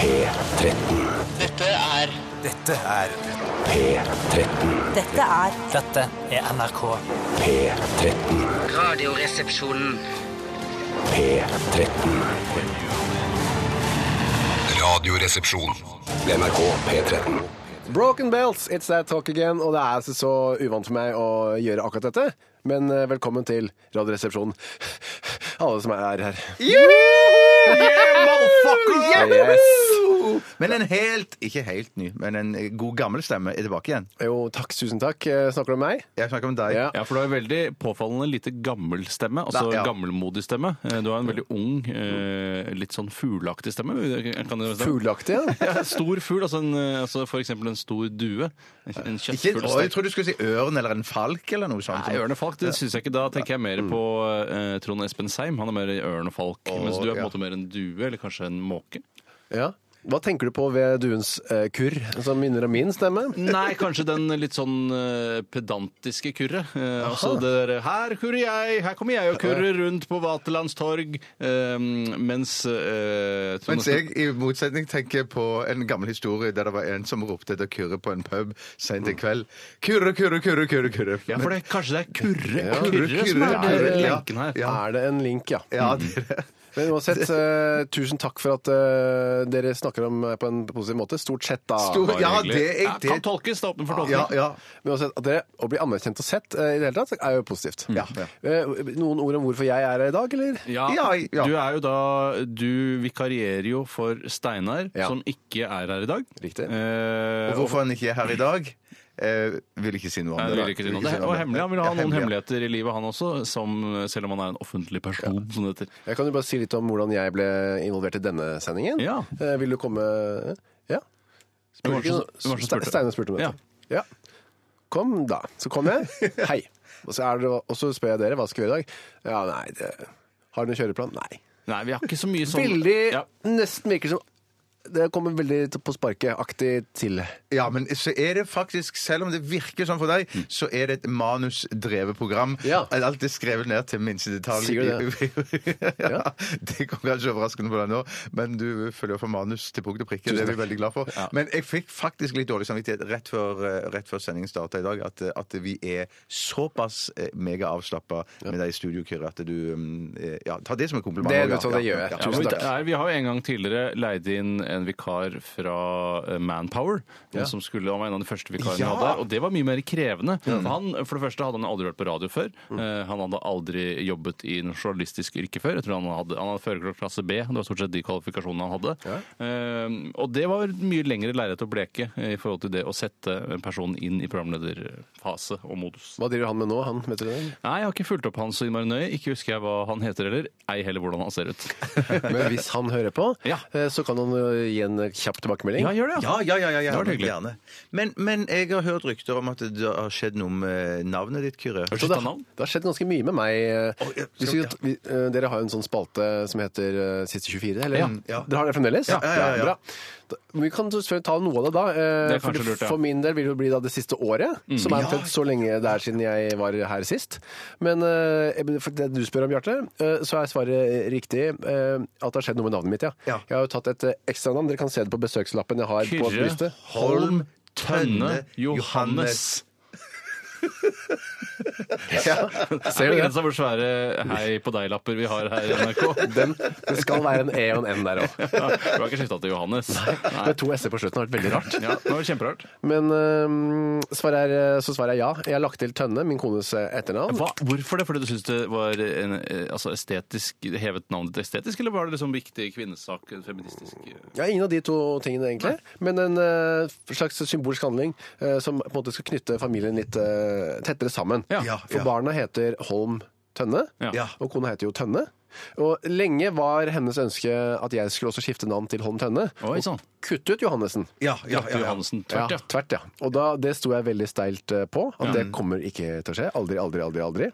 P13. Dette er Dette er P13. Dette er Dette er NRK. P13. Radioresepsjonen. P13. Radioresepsjon. NRK P13. Broken Bells, it's that talk again. Og det er altså så uvant for meg å gjøre akkurat dette. Men eh, velkommen til Radioresepsjonen. Alle som er her. Yes. Men en helt, ikke helt ny, men en god gammel stemme er tilbake igjen. Jo, takk, tusen takk. Eh, Snakker du om meg? Jeg snakker om deg. Ja. Ja, for du har en veldig påfallende lite gammel stemme. Altså Da- ja. gammelmodig stemme. Eh, Du har en veldig ung, eh, litt sånn fugleaktig stemme. Kan? Fugleaktig, ja. Ja, stor fugl, altså, en, altså for eksempel en stor due. En, å, jeg tror du skulle si ørn eller en falk eller noe sånt. Nei, ørn og falk, det syns jeg ikke. Da tenker jeg mer på uh, Trond Espen Seim. Han er mer ørn og falk. mens du er på en måte mer en due, eller kanskje en måke. ja. Hva tenker du på ved duens eh, kurr, som minner om min stemme? Nei, kanskje den litt sånn eh, pedantiske kurret. Eh, altså det der Her kurrer jeg, her kommer jeg og kurrer rundt på Vaterlands torg. eh, mens eh, Trond Mens jeg i motsetning tenker på en gammel historie der det var en som ropte etter kurre på en pub sent i kveld. Kurre, kurre, kurre, kurre. kurre. Ja, for det, kanskje det er kurre, kurre, kurre, kurre, som er kurre, det ja. lenken her. Ja. Er det en link, ja. Ja, det er det. Men uansett, eh, tusen takk for at eh, dere snakker om meg på en positiv måte. Stort sett, da. Stor- Ja, hyggelig. det jeg, Ja, det- kan tolkes. Det er åpent for tolkning. Ja, ja. Men uansett, at dere å bli anerkjent og sett eh, i det hele tatt, er jo positivt. Ja, ja. Eh, Noen ord om hvorfor jeg er her i dag, eller? Ja, Ja, ja. Du er jo da Du vikarierer jo for Steinar, Ja. som ikke er her i dag. Riktig. Eh, Og hvorfor han ikke er her i dag, eh, vil ikke si noe om det. Nei, vil ikke si noe. Vil Det, og hemmelig. Han vil ha Ja, noen hemmelig, hemmeligheter i livet, han også, som, selv om han er en offentlig person, som det heter. Jeg kan jo bare si litt om hvordan jeg ble involvert i denne sendingen. Ja. Eh, Vil du komme Ja. Som spurte? Steine spurte om dette. Ja. Kom, da. Så kom jeg. Hei. Og så, er det, og så spør jeg dere hva skal vi gjøre i dag. Ja, nei, det, Har du noen kjøreplan? Nei. Nei, vi har ikke så mye sånn Veldig ja. Nesten virker som Det kommer veldig på sparket-aktig til. Ja, men så er det faktisk, selv om det virker sånn for deg, så er det et manusdrevet program. Ja. Alt er skrevet ned til minste detalj. Sier du ja, det kom kanskje overraskende på deg nå, men du følger for manus til punkt og prikke. Det er vi veldig glad for. Men jeg fikk faktisk litt dårlig samvittighet rett før, eh, rett før sendingen starta i dag, at, at vi er såpass eh, megaavslappa med deg i studio, Kyrre, at du mm, eh, Ja, ta det som en kompliment. Det- hva, det gjør jeg. Ja, Tusen takk. det vi har jo en gang tidligere leid inn en vikar fra eh, Manpower. Ja. Som skulle, han var en av de første vikarene Ja. vi hadde. Og det var mye mer krevende. For, han, for det første hadde han aldri vært på radio før. Mm. han hadde aldri jobbet i noe journalistisk yrke før. Jeg tror Han hadde, han hadde førerkort klasse B. Det var stort sett de kvalifikasjonene han hadde. Eh, og det var mye lengre lerret å bleke eh, i forhold til det å sette en person inn i programlederfase og modus. Hva driver han med nå, han? Vet du det? Nei, jeg har ikke fulgt opp han så innmari nøye. Ikke husker jeg hva han heter heller. Ei heller hvordan han ser ut. Men hvis han hører på, Ja. eh, så kan han eh, gi en kjapp tilbakemelding. Ja, gjør det. Ja, ja, ja, ja, ja, Det var hyggelig. gjerne. Men, men jeg har hørt rykter om at det har skjedd noe med navnet ditt, Kyrre. Så det, navn? det har skjedd ganske mye med meg. eh, Å, ja, Hvis vi, vi, eh, dere har jo en sånn spalte som heter eh, Siste 24, eller? Ja. Ja. Dere har det fremdeles? Ja, ja, ja, ja. bra. Vi kan selvfølgelig ta noe av det da. eh, Det er for, kanskje lurt, ja. for min del vil det bli da det siste året, som er omtrent så lenge det er siden jeg var her sist. Men eh, for det du spør om, Bjarte, eh, så er svaret riktig eh, at det har skjedd noe med navnet mitt, ja. Ja. Jeg har jo tatt et ekstranavn. Dere kan se det på besøkslappen jeg har på Kyrre brystet. Holm Tønne Johannes. Ja, ser er du den som hvor svære hei på deg-lapper vi har her i NRK. Den, det skal være en E og en N der òg. Ja, du har ikke skifta til Johannes? Nei. Med to S-er på slutten har vært veldig rart. Ja, det var kjemperart. Men øhm, svaret er, så svaret er ja. Jeg har lagt til Tønne, min kones eh, etternavn. Hva, hvorfor det? Fordi du syns det var en, eh, altså estetisk, hevet navnet ditt estetisk, eller var det liksom viktig kvinnesak? Feministisk eh? Ja, Ingen av de to tingene, egentlig. Men en øh, slags symbolsk handling øh, som på en måte skal knytte familien litt øh, tettere sammen. Ja. Ja, For ja. barna heter Holm Tønne, Ja. Og kona heter jo Tønne. Og lenge var hennes ønske at jeg skulle også skifte navn til Holm Tønne. Oi, og sånn. kutte ut Johannessen. Ja, ja, ja, ja. Tvert, ja. tvert, ja. Og da, det sto jeg veldig steilt eh, på, at det kommer ikke til å skje. Aldri, aldri, aldri, aldri.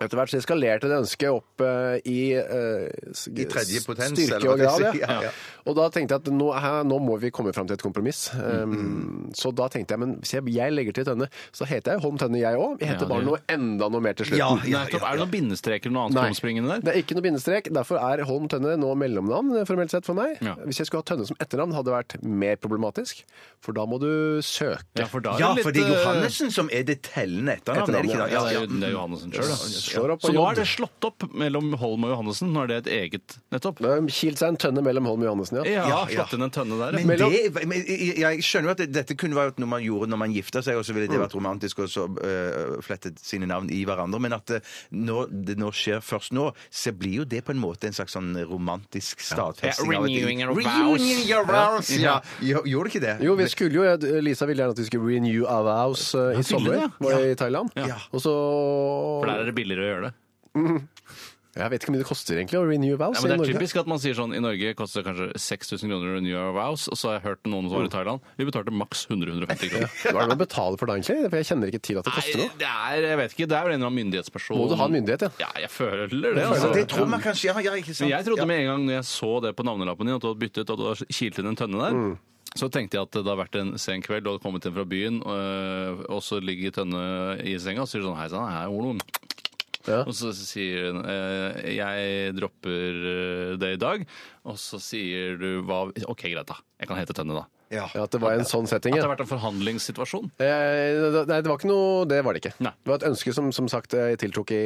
Etter hvert så eskalerte det ønsket opp eh, i, eh, s- I tredje potens, styrke eller hva og det grad. sier. Ja. Ja, ja. Og da tenkte jeg at nå, her, nå må vi komme fram til et kompromiss. Mm, Um, Så da tenkte jeg men hvis jeg, jeg legger til Tønne, så heter jeg Holm Tønne, jeg òg. Jeg heter Ja, bare det- noe enda noe mer til slutten. Ja, Nettopp. Er det noen bindestreker eller noe annet Nei, krumspringende der? det er ikke noe bindestrek. Derfor er Holm Tønne nå mellomnavn formelt sett for meg. Ja. Hvis jeg skulle ha Tønne som etternavn, hadde det vært mer problematisk. For da må du søke. Ja, for da er Ja, det for det er eh, Johannessen som er det tellende etternavnet, er det ikke Ja, det? det er, jo- det er Johannessen sjøl, Slår opp på Så nå er det slått opp mellom Holm og Johannessen. Nå er det et eget nettopp. Det har Kilt seg en tønne mellom Holm og Johannessen, ja. Ja, Ja, slått inn en tønne der. Men ja. det, men jeg, skjønner jo at dette kunne vært noe man gjorde når man gifta seg, og så ville det vært romantisk og så øh, flettet sine navn i hverandre. Men at øh, når det nå skjer først nå, så blir jo det på en måte en slags sånn romantisk stadfesting. Ja, renewing your vows. Renewing your vows, Ja. Jo- Gjorde det ikke det? Jo, vi skulle jo, Lisa ville gjerne at vi skulle renew our vows eh, i sommer. ja. Var det i Thailand? Ja. Og så For der er det billigere å gjøre det. Jeg vet ikke hvor mye det koster egentlig å renew vows Ja, men det er Norge. typisk at man sier sånn I Norge koster det kanskje 6000 kroner å renew our vows, og så har jeg hørt noen som var i Thailand. Vi betalte maks 100-150 kroner. Hva er det man betaler for da, egentlig? For jeg kjenner ikke til at det koster Nei, noe. det er jeg vet ikke, det er vel en eller annen myndighetsperson Må du ha en myndighet, ja? Ja, jeg føler det. Altså, det tror man kanskje Ja, ja, ikke sant? Men jeg trodde ja. med en gang når jeg så det på navnelappen din, at du hadde byttet, at du hadde kilt inn en tønne der. Mm. Så tenkte jeg at det hadde vært en sen kveld, du hadde kommet inn fra byen, og, og så ligger Tønne i senga, og så sier du sånn Hei sann, her er Olo. Og så sier hun eh, jeg dropper eh, det i dag. Og så sier du hva OK, greit, da. Jeg kan hete Tønne, da. Ja. Ja, At det var en sånn setting, At det har vært en forhandlingssituasjon. Eh, Nei, det var ikke noe Det var det ikke. Nei. Det var et ønske som som sagt jeg tiltok i,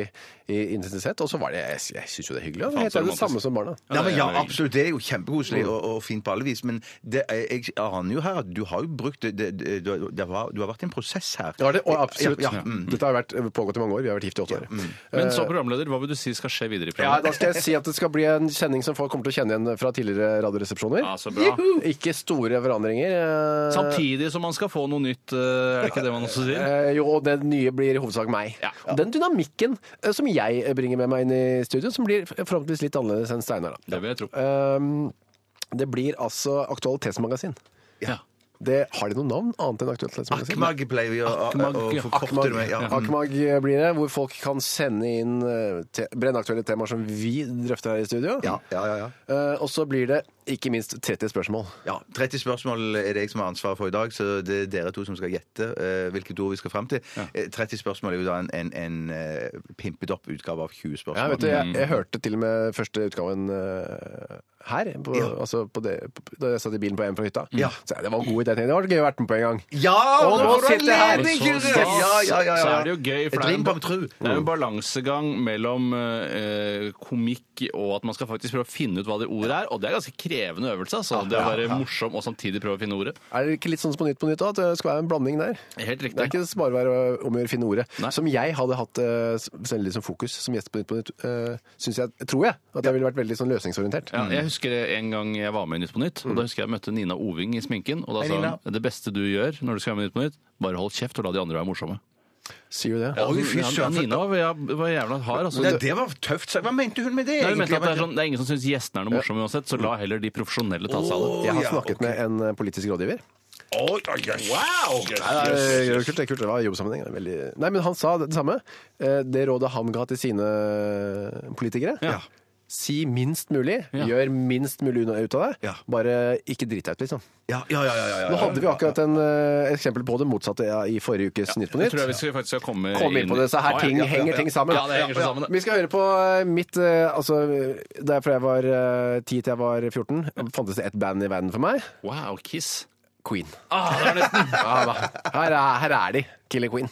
i intensitet. Og så var det Jeg, jeg syns jo det er hyggelig. Det er det samme som barna. Ja, men ja, absolutt. Det er jo kjempekoselig og, og fint på alle vis. Men det, er- jeg aner jo her at du har jo brukt det, det, det, du, har- det var, du har vært i en prosess her. Ja, det, og absolutt. Ja, ja, mm. Dette har vært pågått i mange år. Vi har vært gift i åtte år. Men så programleder, hva vil du si skal skje videre i Ja. Da skal jeg si at det skal bli en sending som folk kommer til å kjenne igjen fra tidligere radioresepsjoner. Ja, så bra. Ikke store forandringer. Eh, Samtidig som man skal få noe nytt, eh, er det ikke det man også sier? Eh, jo, og det nye blir i hovedsak meg. Ja. Og Den dynamikken eh, som jeg bringer med meg inn i studio, som blir forhåpentligvis litt annerledes enn Steinar. da. Det vil jeg tro. Um, det blir altså Aktualitetsmagasin. Ja. Det, har de noe navn annet enn Aktuelt Aktualitetsmagasin? Akmag pleier vi å, å, Akmag, å ja. forkorte Akmag, det med. Ja. Mm. Akmag blir det, hvor folk kan sende inn eh, te brennaktuelle temaer som vi drøfter her i studio. Ja, ja, ja, ja. Eh, og så blir det ikke minst 30 spørsmål. Ja, 30 spørsmål er det jeg som har ansvaret for i dag, så det er dere to som skal gjette eh, hvilket ord vi skal frem til. Eh, 30 spørsmål er jo da en, en, en eh, pimpet opp utgave av 20 spørsmål. Ja, vet du, jeg, jeg hørte til og med første utgaven eh, her, på, Ja. altså på det, på, da jeg satt i bilen på hjem fra hytta. Ja. Så det var en god idé. Det var gøy å være med på en gang. Ja! Og nå sitter jeg her. Så. Ja, ja, ja, ja. Så er det jo gøy, for det er, en, det er en balansegang mellom eh, komikk og at man skal faktisk prøve å finne ut hva det ordet er. Og det er ganske krevende øvelse. Altså. det å være morsom og samtidig prøve å finne ordet. Er det ikke litt sånn som på Nytt på Nytt òg, at det skal være en blanding der? Helt Det er ikke bare å være om å gjøre å finne ordet. Nei. Som jeg hadde hatt uh, som fokus som gjest på Nytt på Nytt, uh, jeg, tror jeg, at jeg ville vært veldig sånn løsningsorientert. Ja, jeg husker en gang jeg var med i Nytt på Nytt. og Da husker jeg jeg møtte Nina Oving i sminken. Og da Hei, sa hun det beste du gjør når du skal være med i Nytt på Nytt, bare hold kjeft og la de andre være morsomme. Sier du det? Oi, fy Ja, søren. Nina var, var jævla hard. Altså. Ja, det var tøft sagt. Hva mente hun med det? Nei, hun mente at det, er sånn, det er ingen som syns gjestene er noe morsomme uansett, så la heller de profesjonelle ta seg av det. Jeg har snakket med en uh, politisk rådgiver. Oi, oi, oi. Wow! Nei, det er kult, det er kult. Det var jobbsammenheng. det er Veldig... Nei, men han sa det, det samme. Eh, Det rådet han ga til sine politikere. Ja. Si minst mulig. Ja. Gjør minst mulig unna- ut av det. Ja. Bare ikke drit deg ut, liksom. Ja, ja, ja, ja, ja, Nå ja. hadde vi akkurat en eh, eksempel på det motsatte ja, i forrige ukes Nytt på Jeg Nytt. tror jeg vi skal, faktisk skal komme Kom inn på det, så her ting henger ting sammen. Ja, det henger så sammen. det. Vi skal høre på eh, mitt eh, Altså, da jeg fra jeg var eh, 10 til jeg var 14, fantes det ett band i verden for meg. Wow, Kiss. Queen. Ah, det er nesten. Ja, da. Her, er, her er de. Killer Queen.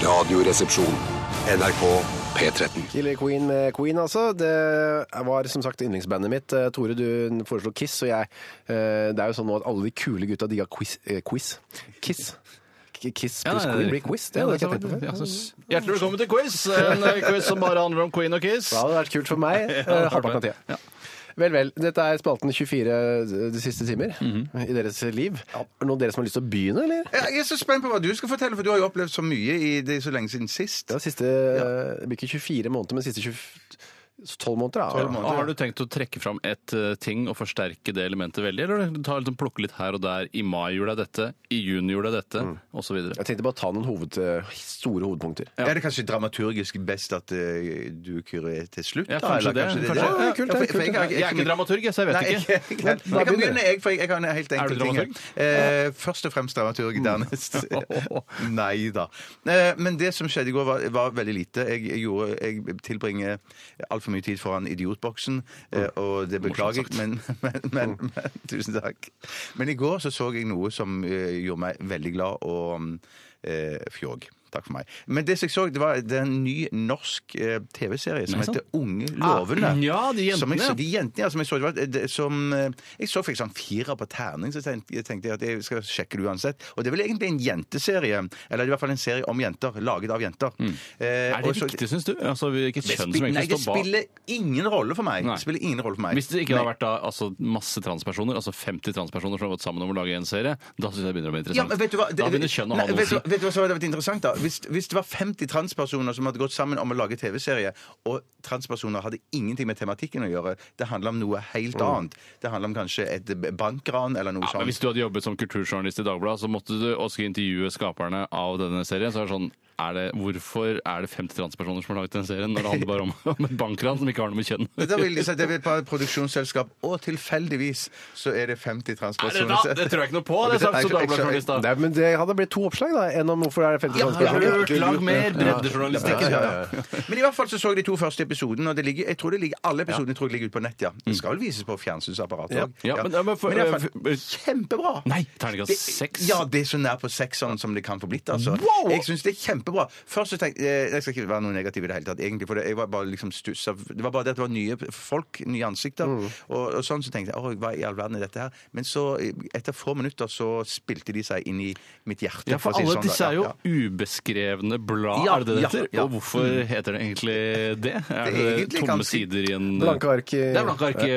Radioresepsjon. NRK P13. Killer Queen med Queen, altså. Det var som sagt yndlingsbandet mitt. Eh, Tore, du foreslo Kiss, og jeg eh, Det er jo sånn nå at alle de kule gutta digga quiz. eh, quiz. Kiss. Kiss pluss ja, Queen blir quiz. Det Ja, hadde jeg ikke tenkt på før. Hjertelig velkommen til quiz! En quiz som bare handler om Queen og Kiss. Det hadde vært kult for meg. Halvparten av tida. Ja. Vel, vel. Dette er spalten 24 de siste timer Mhm. i deres liv. Er det noen av dere som har lyst til å begynne, eller? Jeg er så spent på hva du skal fortelle, for du har jo opplevd så mye i det så lenge siden sist. Det var siste eh, Det blir ikke 24 måneder, men siste 20, Tolv måneder, ja. Tolv måneder. ja. har du tenkt å trekke fram et uh, ting og forsterke det elementet veldig, eller ta, liksom, plukke litt her og der? I mai gjorde jeg dette, i juni gjorde jeg dette, og så videre. Jeg tenkte bare å ta noen hoved, eh, store hovedpunkter. Er det kanskje dramaturgisk best at uh, du, Kyrre, er til slutt? Ja, da, eller det. kanskje Kanskje. Ja, Ja, kult, det er for- jeg, jeg, Jeg er ikke dramaturg, jeg, så jeg vet Nei, ikke. jeg, jeg, jeg, kan begynne, jeg, for jeg, en helt Er enkel du ting. dramaturg? Eh, først og fremst dramaturg, dernest Nei da. Eh, men det som skjedde i går, var, var veldig lite. Jeg, jeg, gjorde, jeg tilbringer altfor mye tid foran idiotboksen, eh, og det beklager jeg, men, men, men, men Tusen takk. Men i går så så jeg noe som eh, gjorde meg veldig glad og eh, fjåg. Takk for meg. Men det som jeg så, det var det er en ny norsk eh, TV-serie som Nei, sant. heter Unge lovende. Ah, ja, de jentene, Som jeg, så- ja. de jentene ja, som jeg så, det var, det, som, eh, jeg så fikk sånn fire på terning, så tenkte jeg tenkte at jeg skal sjekke det uansett. Og det er vel egentlig en jenteserie, eller i hvert fall en serie om jenter, laget av jenter. Eh, Mm. Er det riktig, så- viktig, syns du? Altså, Hvilket det, kjønn som egentlig står bak? spiller ingen rolle for meg. Nei. Det spiller ingen rolle for meg. Hvis det ikke hadde vært da, altså, masse transpersoner, altså 50 transpersoner som har gått sammen om å lage en serie, da syns jeg det begynner å bli Ja, interessant. men vet du hva? da begynner kjønn å ha noe å si. vet du hva som hadde vært interessant, da? Hvis, hvis det var 50 transpersoner som hadde gått sammen om å lage TV-serie, og transpersoner hadde ingenting med tematikken å gjøre, det handla om noe helt annet. Det handla om kanskje et bankran eller noe Ja, men. Hvis du hadde jobbet som kulturjournalist i Dagbladet, så måtte du også intervjue skaperne av denne serien. Så er det sånn, er det, Hvorfor er det 50 transpersoner som har laget den serien, når det handler bare om, om et bankran som ikke har noe med kjønn Det vil de si det er et produksjonsselskap, og tilfeldigvis så er det 50 Er det, transpersoner. da? det tror jeg ikke noe på, det sagt som Dagbladet-journalist. da. Nei, men det hadde blitt to oppslag, da. En om hvorfor er det 50 Ja, transpersoner. Hørt, lag mer breddejournalistikk. Ja, ja, ja. Men i hvert fall så så jeg de to første episodene, og det ligger, jeg tror det ligger, alle episodene tror jeg ligger ute på nett, ja. Det skal vel vises på fjernsynsapparatet Ja. òg. Ja, men- ja, men for- i hvert fall, eh, kjempebra! Nei, terningkast seks? Ja, det er så nær på sekseren som det kan få blitt. altså. Jeg syns det er kjempebra. Først så tenkte jeg Jeg skal ikke være noe negativ i det hele tatt, egentlig, for det, jeg var bare liksom stussa Det var bare det at det var nye folk, nye ansikter, og, og sånn så tenkte jeg Å, hva i all verden er dette her? Men så, etter få minutter, så spilte de seg inn i mitt hjerte. Ja, for å si alle sånn, disse er jo Ja, ja. ubeskrevne blad, Ja, er det det heter? ja. Og hvorfor heter det egentlig det? Er Det det, er tomme sider i en Blanke ark i- Det er blanke ark i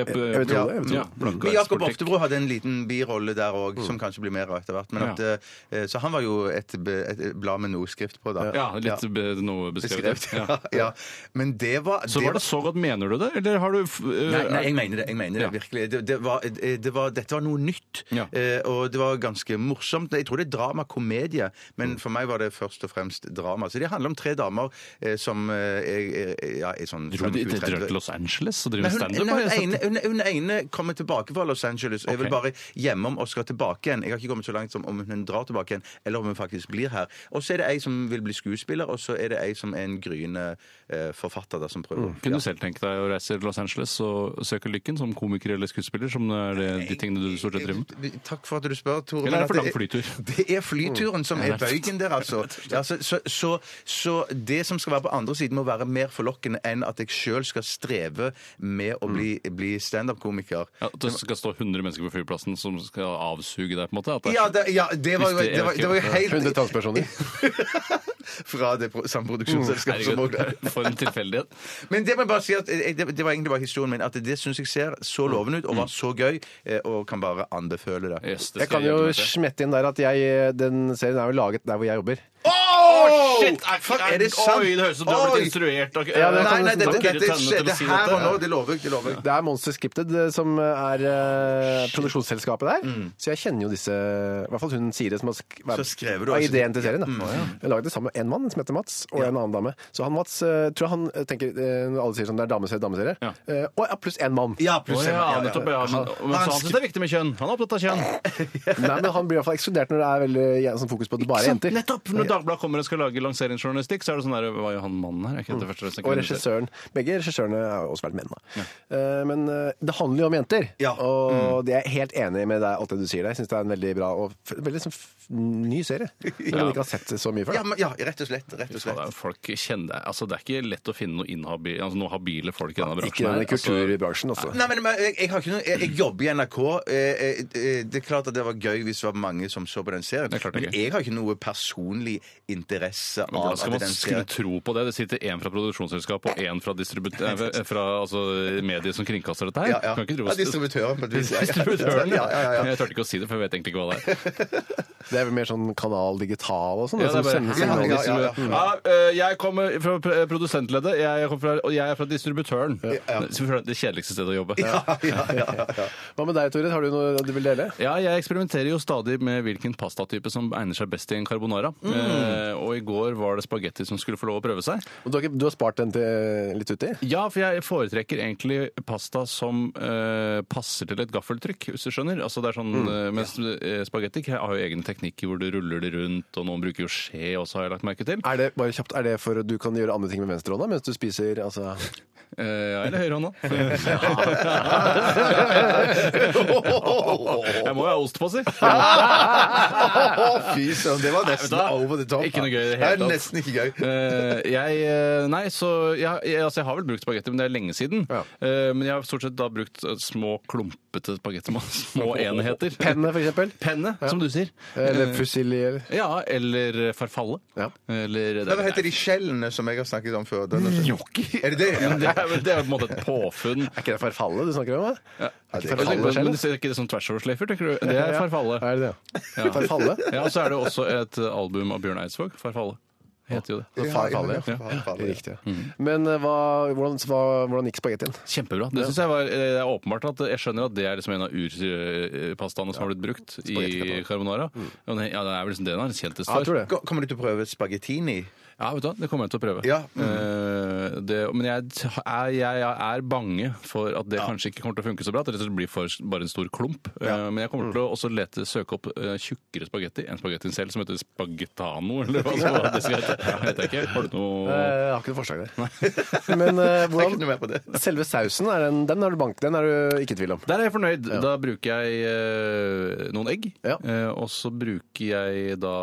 Men Jakob. Oftebro hadde en liten birolle der òg, som kanskje blir mer av etter hvert. Men Ja. at, eh, så han var jo et, et blad med noe skrift på, da. Ja, litt be, noe beskrevet. Beskrevet. Ja. Ja. Men det var Så var det så godt, mener du det? Eller har du f- Nei, nei, jeg mener det. jeg mener det Ja. virkelig. Det, det var, eh, det var, dette var noe nytt, Ja. eh, og det var ganske morsomt. Jeg tror det er drama-komedie, Mm. men for meg var det først og fremst drama. Så det handler om tre damer eh, som eh, er, er, ja, er sånn Dro de 25-30. drar til Los Angeles og driver Nei, hun, standup? har hun, jeg ene, hun, hun ene kommer tilbake fra Los Angeles. og Jeg vil Ok. bare hjemom og skal tilbake igjen. Jeg har ikke kommet så langt som om hun drar tilbake igjen, eller om hun faktisk blir her. Og så er det ei som vil bli skuespiller, og så er det ei som er en gryende eh, forfatter da, som prøver. Kunne du selv tenke deg å reise til Los Angeles og søke lykken som komiker eller skuespiller, som er det, de tingene du stort sett driver med? Takk for at du spør, Tore. Eller er det for lang flytur? Det er flyturen som er er bøygen der, altså. Ja, så, så, så, så det som skal være på andre siden, må være mer forlokkende enn at jeg sjøl skal streve med å bli, bli standup-komiker. Ja, det skal stå 100 mennesker på flyplassen som skal avsuge deg, på en måte? At det Ja, det, ja, det var jo, helt 100 transpersoner. fra det pro- samme produksjonsselskapet som Herregud, For en tilfeldighet. Men det må jeg bare si at eh, det, det var egentlig bare historien min. At det syns jeg ser så lovende ut og var så gøy, eh, og kan bare anbefale det. Yes, det Jeg kan jo meg smette inn der at jeg, den serien er jo laget der hvor jeg jobber. Oh, Shit, er, er det sant? Oi, det høres ut som du har blitt instruert av Ja, det Nei, nei, dette, dette, si her dette. og nå. Det lover jeg. Det lover. Det er Monster Scripted eh, som er uh, produksjonsselskapet der. Så jeg kjenner jo disse I hvert fall hun Siri som har skrevet Mm. Ideen til serien. Da. Jeg laget det sammen med en mann som heter Mats, og en annen dame. Så han Mats uh, tror jeg han tenker eh, Når alle sier sånn det er dameserie, dameserie. Ja. Eh, og ja, pluss én mann. Ja, pluss ja, nettopp. Ja, men, men så han syns det er viktig med kjønn. Han er opptatt av kjønn. Nei, men han blir i hvert fall ekskludert når det er veldig sånn fokus på at det bare er jenter. Nettopp! Når Dagbladet kommer og skal lage lanseringsjournalistikk, så er det sånn der Hva gjør han mannen her? Er ikke dette første jeg Og regissøren. Begge regissørene har også vært menn. Da. Eh, Men eh, det handler jo om jenter, Ja. og det er jeg helt enig med deg, alt det du sier der. Jeg syns det er en veldig bra og f- veldig sånn f- ny serie. Som man ikke har sett så mye før. Ja, men, ja, rett og slett. Rett og Ja, slett. det er folk kjenner altså, Det er ikke lett å finne noe, inhabi, altså, noe habile folk i denne bransjen. Ikke denne her. Altså, kulturbransjen, også. Nei, men, men jeg, jeg, har ikke noe, jeg, jeg jobber i NRK. Eh, eh, Det er klart at det var gøy hvis det var mange som så på den serien. Det er klart det er men gøy. jeg har ikke noe personlig interesse av at man den skulle tro på det? Det sitter én fra produksjonsselskap og én fra, distribut eh, fra altså, mediet som kringkaster dette her. ja, ja. Kan ikke tro ja, distributøren. på et vis. Distributøren, ja, ja, ja. Jeg turte ikke å si det, for jeg vet egentlig ikke hva det er. Det er vel mer sånn kanal digital og sånn? Ja, det er bare, ja, ja, ja. Ja, eh, jeg kommer fra produsentleddet, jeg kommer fra, og jeg er fra distributøren. Det kjedeligste stedet å jobbe. Ja, ja, ja, ja, ja. Hva med deg, Tore? Har du noe du vil dele? Ja, jeg eksperimenterer jo stadig med hvilken pastatype som egner seg best i en carbonara. Eh, og i går var det spagetti som skulle få lov å prøve seg. Og Du har, ikke, du har spart den til litt uti? Ja, for jeg foretrekker egentlig pasta som eh, passer til et gaffeltrykk, hvis du skjønner. Altså det er sånn, eh, Mens eh, spagetti har jo egne teknikker hvor du ruller det rundt, og noen bruker jo skje også, har jeg lagt merke til. Er det bare kjapt, er det for at du kan gjøre andre ting med venstrehånda mens du spiser altså Eh, ja, eller høyrehånda. jeg må jo ha ost på, si. Fy søren, det var nesten hva? over the top. Ikke noe gøy det Det er nesten ikke gøy. Uh, jeg, eh, nei, så jeg, jeg, altså jeg har vel brukt spagetti, men det er lenge siden. Ja. Uh, men jeg har stort sett da brukt små klumpete spagetti med små enheter. Penne, for eksempel? Penne, som du sier. Eller fusilli? Eller? Ja, eller farfalle. Ja. Eller Hva heter de skjellene som jeg har snakket om før? Den er. Er det det? Ja. Det er, vel- det er jo på en måte et påfunn. Er ikke det farfalle du snakker om? Da? Ja. Er det Men farfalle det, skjell? men ikke det som tversoversleifer, tenker du? Det er farfalle. Er det det? ja? Farfalle? Ja, og så er det også et album av Bjørn Eidsvåg. Farfalle. Heter jo det. Farfalle, ja, ja. farfalle. Riktig. ja. Men eh, hva, hvordan, hva, hvordan gikk spagettien? Kjempebra. Det synes jeg var eh, det er åpenbart at Jeg skjønner at det er liksom en av urpastaene som har blitt brukt i carbonara. Og Ja, det er vel liksom det den er kjentest for. Kommer du til å prøve spagettini? Ja, vet du hva, det kommer jeg til å prøve. Ja. Eh, det, men jeg er, jeg, jeg er bange for at det kanskje ikke kommer til å funke så bra. At det rett og slett blir for, bare en stor klump. Eh, men jeg kommer til å også lete, søke opp eh, tjukkere spagetti enn spagettien selv, som heter spagettano, eller hva som det skal hete. Jeg vet ikke. Har du noe Eh, Jeg har ikke noe forslag der. Men eh, Jeg er ikke noe hvordan mer på det. Selve sausen, er den, den er du bank, den er du ikke i tvil om? Der er jeg fornøyd. Da bruker jeg eh, noen egg. Ja. Eh, og så bruker jeg da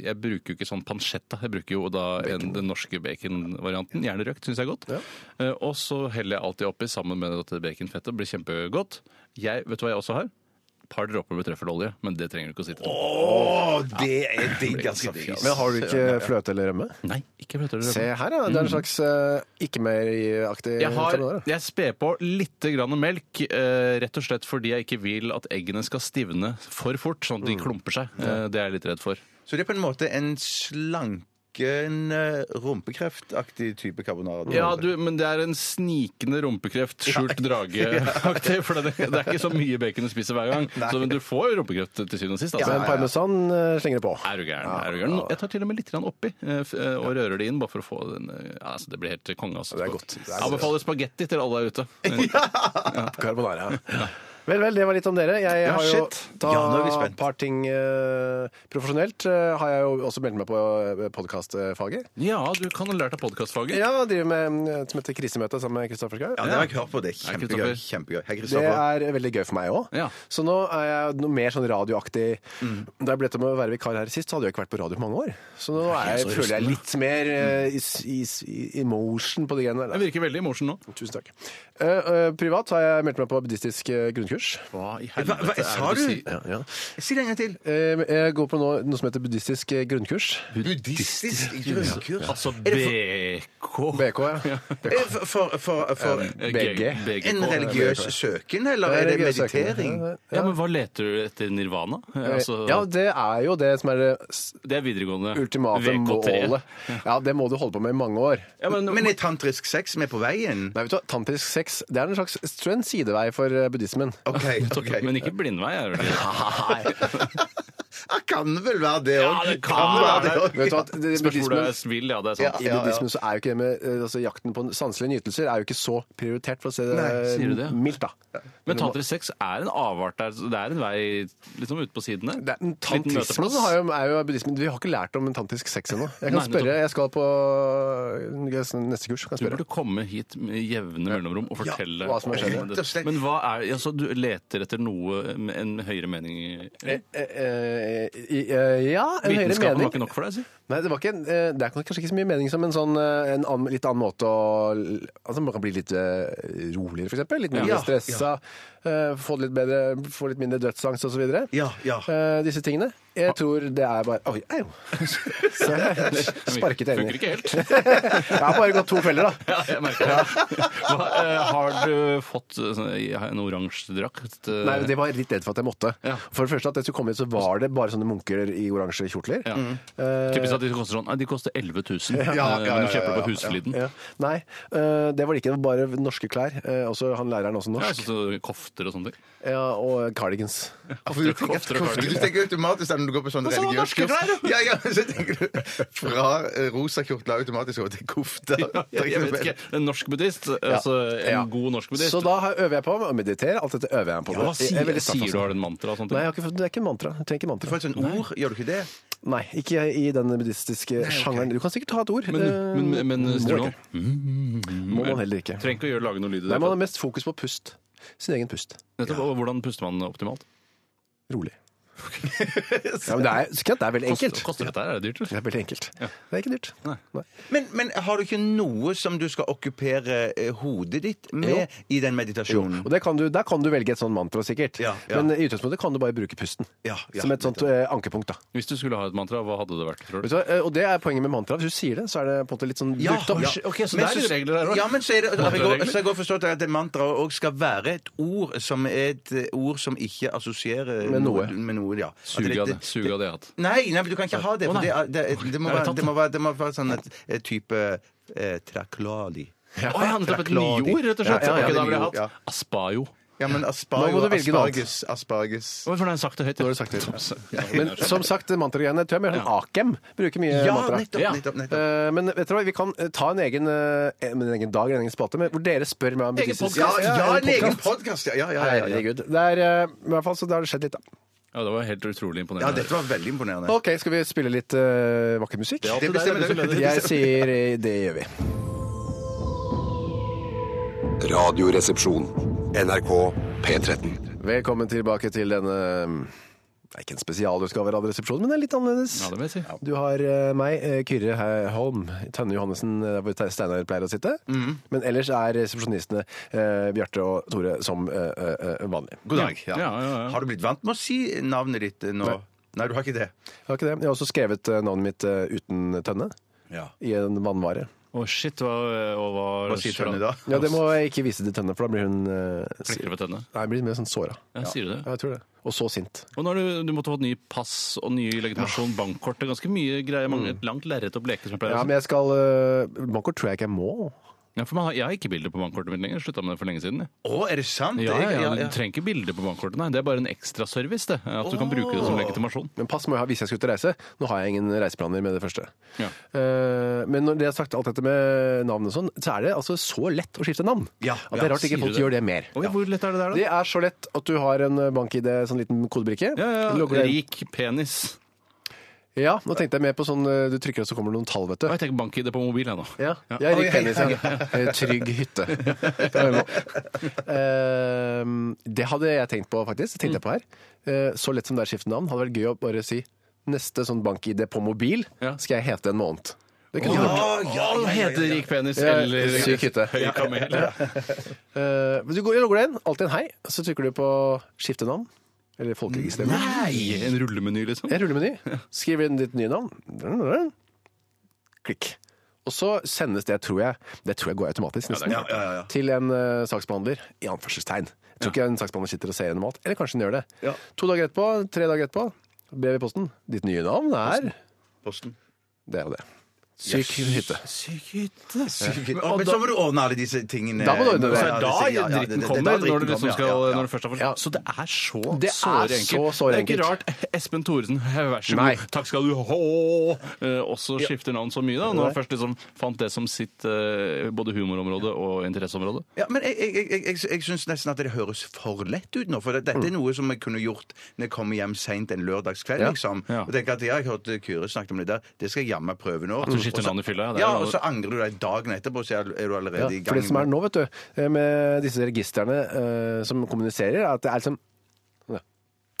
Jeg bruker jo ikke sånn pancetta. Jeg bruker jo da en, den norske baconvarianten. Gjerne røkt, syns jeg er godt. Eh, og så heller jeg alltid oppi sammen med dette baconfettet. Det blir kjempegodt. Jeg, vet du hva jeg også har? Et par dråper med trøffelolje, men det trenger du ikke å sitte på. Det er digg, altså. Men har du ikke fløte eller rømme? Nei, ikke fløte eller rømme. Se her, ja. Det er en slags uh, ikke-mer-aktig Jeg, har, jeg sper på litt grann melk, eh, rett og slett fordi jeg ikke vil at eggene skal stivne for fort, sånn at de klumper seg. Eh, det er jeg litt redd for. Så det er på en måte en slanken, en rumpekreftaktig type carbonara? Ja, du, men det er en snikende rumpekreft, skjult drage-aktig. For det, det er ikke så mye bacon du spiser hver gang. Så men du får rumpekreft til syvende og sist. Altså. Men parmesan eh, slenger det på. Er du gæren? Er du gæren? Jeg tar til og med litt oppi eh, eh, og rører det inn, bare for å få den eh, ja, altså, Det blir helt konge. Altså. Det er godt. Det er Jeg anbefaler spagetti til alle der ute. Carbonara. Vel, vel, det var litt om dere. Jeg har jo shit. ta Ja, nå er vi et par ting eh, profesjonelt. eh, har jeg jo også meldt meg på podkastfaget. Ja, du kan ha lært av podkastfaget. Ja, jeg driver med eh, som heter Krisemøte sammen med Kristoffer Schau. Ja, det har jeg hørt på. Det er Hei, kjempegøy. Kristoffer. kjempegøy. Hei, Det Kristoffer. er veldig gøy for meg òg. Ja. Så nå er jeg noe mer sånn radioaktig. Da jeg ble til med å være vikar her sist, så hadde jeg ikke vært på radio på mange år. Så nå er jeg, så føler jeg litt mer eh, i, i, i emotion på de greiene der. Jeg virker veldig emotion nå. Tusen takk. Eh, eh, privat har jeg meldt meg på buddhistisk eh, grunnkurs. Hva i Hva- hva- sa er det du? sier? Ja. Si det en gang til. Eh, jeg går på nå, noe som heter buddhistisk eh, grunnkurs. Buddhistisk grunnkurs. Altså BK. BK, ja. Eh, For, for, for, for Eh, BG. BGK. en religiøs søken, eller er det Religiøs meditering? Ja, men hva leter du etter nirvana? Altså, Ja, det er jo det som er det s- det er videregående. ultimate målet. Ja, det må du holde på med i mange år. Ja, men, Men er tantrisk sex med på veien? Nei, vet du hva, Tantrisk sex det er en slags jeg en sidevei for eh, buddhismen. OK. ok. men ikke blindvei, er det vel? Ja, kan vel være det òg. Ja, det kan være det. Vet du hva, det, Spørs hvor du buddhismen, er svill, ja. Det er sant. I buddhismen så er jo ikke det med eh, altså, jakten på sanselige nytelser er jo ikke så prioritert, for å si det Nei, sier du det? mildt. da. Men tantrisk sex er en avart der. så Det er en vei liksom ute på siden der. Det er, en Liten tantrismen møteplass. har jo, er jo buddhismen Vi har ikke lært om en tantrisk sex ennå. Jeg kan Nei, spørre, jeg skal på neste kurs. kan Du spørre. burde komme hit med jevne mellomrom og fortelle hva som har skjedd. om Rett og slett. Men hva er altså, Du leter etter noe med en høyere mening i- Eh, eh, eh, ja, en høyere Vitenskapen var ikke nok for deg, si? Nei, det, var ikke, en- eh, det er kanskje ikke så mye mening som en sånn eh, en annen, litt annen måte å Altså Man kan bli litt eh, roligere, for eksempel. Litt mindre Ja, stressa. Eh, få, det litt bedre, få litt mindre dødsangst osv. Ja, ja. Uh, disse tingene. Jeg tror det er bare Oi, au! Så jeg sparket jeg inn Funker ikke helt. Jeg har bare gått to feller, da. Ja, jeg merker det. Hva, eh, har du fått eh, sånn, en oransje drakt? eh? Nei, Det var jeg litt redd for at jeg måtte. Ja. For det første at jeg skulle komme hit, så var det bare sånne munker i oransje kjortler. Ja. Eh, Typisk at de koster sånn Nei, de koster 11 000. Ja, ja, eh, ja, Men du kjøper det på Husfliden. ja. Nei, eh, det var det ikke. Det var bare norske klær. Eh, Også han læreren også Ja, norsk. så, så kofter og sånne ting. Ja, og cardigans. For du tenker, Kofter og du tenker automatisk når du går på sånn sa religiøs norske klær, kurs. Ja, ja, så tenker du fra eh, rosa kjortler automatisk over til kofte. Jeg, jeg vet ikke. En norsk buddhist, altså en Ja. god norsk buddhist. Så da har- øver jeg på å meditere. Alt dette øver jeg på. ja, hva Jeg er sier, veldig sier du har en mantra og sånne Nei, ting? jeg har ikke, fått- det er ikke mantra. Jeg trenger ikke Du mantra. får et sånt ord, gjør du ikke det? Nei, ikke i den buddhistiske sjangeren. Du kan sikkert ha et ord. Men, eh, men, men, men må sier ikke. Må man heller ikke. Trenger ikke å gjøre, lage noe lyd i Nei, det. man har mest fokus på pust. Sin egen pust. Nettopp, og Hvordan puster man optimalt? Rolig. Ja, men det er, det er veldig enkelt. Koster, koster dette her? Er det dyrt? Det er veldig enkelt. Det er ikke dyrt. Nei. Men, men har du ikke noe som du skal okkupere eh, hodet ditt med i den meditasjonen? Og det kan du, Der kan du velge et sånt mantra, sikkert. Ja, ja. Men i utgangspunktet kan du bare bruke pusten. Ja, ja, som et sånt eh, ankepunkt. da. Hvis du skulle ha et mantra, hva hadde det vært? tror du? Så, eh, Og det er poenget med mantra. Hvis du sier det, så er det på en måte litt sånn Ja, brukt opp. ja. Ok, så Men det er regler her òg. Ja, men så er det, jeg, går, så jeg går forstått at et mantra òg skal være et ord som er et ord som ikke assosierer Med noe. Med noe ja. Suge av det. Suge av det har hatt. Nei, nei, men du kan ikke ha det. For det, er- det, er- det, må være, det, må være, det må være sånn et, et type eh, traklali. Å, jeg hadde tatt et Trakladi. nyord, rett og slett. Ja, ja, ja, Ok, da det er ville jeg hatt. hatt aspajo. Ja, men Nå aspargo, du velge noe annet. asparges, asparges Hvorfor har jeg sagt det høyt? Nå har du sagt det. Men som sagt, mantragreiene tror jeg mer sånn Akem bruker mye Ja, mantra. nettopp, Ja. nettopp, nettopp. Eh, men vet dere hva, vi kan eh, ta en egen, eh, en egen dag, en egen spate med- hvor dere spør meg om Egen buddhistisk- Ja, ja, en egen podcast. podkast! Ja, ja, ja, ja, ja. Herregud. Det er, eh, I hvert fall så det har det skjedd litt, da. Ja, det var helt utrolig imponerende. ja, dette var veldig imponerende. OK, skal vi spille litt uh, vakker musikk? Det bestemmer du. Jeg sier eh, det gjør vi. Radioresepsjon. NRK P13. Velkommen tilbake til denne det er ikke en spesialutgave av Radioresepsjonen, men det er litt annerledes. Ja, det vil jeg si. Du har eh, meg, eh, Kyrre He- Holm, Tønne Johannessen, eh, hvor Te- Steinar pleier å sitte. Mhm. Men ellers er resepsjonistene eh, Bjarte og Tore som eh, eh, vanlig. God dag. Ja. Ja, ja, ja. Har du blitt vant med å si navnet ditt eh, nå? Nei. du har ikke det? Jeg har ikke det. Jeg har også skrevet eh, navnet mitt eh, uten tønne Ja. i en vannvare. Å, shit, hva, og hva, Hva sier Tønne da? Ja, Det må jeg ikke vise til Tønne, for da blir hun eh, si- Flekker på tennene. Nei, blir mer sånn såra. Ja, sier du det? Ja, jeg tror det. Og så sint. Og nå har du, du måtte fått ny pass og ny legitimasjon, bankkort det er Ganske mye greier. Mange, et langt lerret å bleke, som jeg pleier Ja, å si. men jeg skal uh, Bankort tror jeg ikke jeg må. Ja, for man har, jeg har ikke bilde på bankkortet mitt lenger. Slutta med det for lenge siden. jeg. Å, er det sant? Ja, ja, ja, Du trenger ikke bilde på bankkortet, nei. Det er bare en ekstraservice, det. At du kan bruke det som legitimasjon. Men pass må jeg ha hvis jeg skal ut og reise. Nå har jeg ingen reiseplaner med det første. Ja. Eh, men når det er sagt alt dette med navn og sånn, så er det altså så lett å skifte navn. Ja, at det er rart ikke folk du det? gjør det mer. Oi, hvor lett er det der, da? Det er så lett at du har en bank-ID, sånn liten kodebrikke. Ja, ja, Logger deg inn. Rik penis. Ja, nå tenkte jeg mer på sånn eh, du trykker og så kommer det noen tall, vet du. Jeg tenker bank-ID på mobil, jeg nå. Ja, Ja. jeg er rik Oi, penis. Ja. Eh, Trygg hytte. Det er det. Det hadde jeg tenkt på, faktisk. Det tenkte jeg på her. Eh, Så lett som det er å skifte navn, hadde vært gøy å bare si neste sånn bank-ID på mobil Ja. skal jeg hete en måned. Det kunne du gjort. Ja, ja, heter rik penis Ja, eller syk hytte. høy kamel. Eh, men du går, logger deg inn, alltid en hei, så trykker du på skifte navn. Eller folkeregisteret. Nei! En rullemeny, liksom. En rullemeny. Skriver inn ditt nye navn. Klikk. Og så sendes det, tror jeg, det tror jeg går automatisk, nesten, Ja, ja, ja. til en uh, saksbehandler, i anførselstegn. Jeg tror ikke en saksbehandler sitter og ser gjennom alt. Eller kanskje den gjør det. Ja. To dager etterpå, tre dager etterpå, brev i posten. Ditt nye navn er Posten. Det er jo det. Syk hytte. Syk hytte. Men så må du ordne alle disse tingene. Da må du ordne det. Så er da ja, ja, dritten kommer, når du liksom skal ja, ja, ja. når du først har fått Så det er så Det er såre så enkelt. såre det er ikke rart Espen Thoresen, vær så god, takk skal du ha, eh, også skifter navn så mye. da. Når han først liksom fant det som sitt eh, både humorområde og interesseområde. Ja, men jeg, jeg, jeg, jeg, jeg syns nesten at det høres for lett ut nå. For dette er noe som jeg kunne gjort når jeg kommer hjem seint en lørdagskveld. Liksom. Og tenker at jeg har hørt Kyrre snakket om det der. Det skal jeg jammen prøve nå. Skifter navn i fylla, ja, og så angrer du deg dagen etterpå, så er du allerede Ja, i gang. for det som er nå, vet du, eh, med disse registrene eh, som kommuniserer, er at det er liksom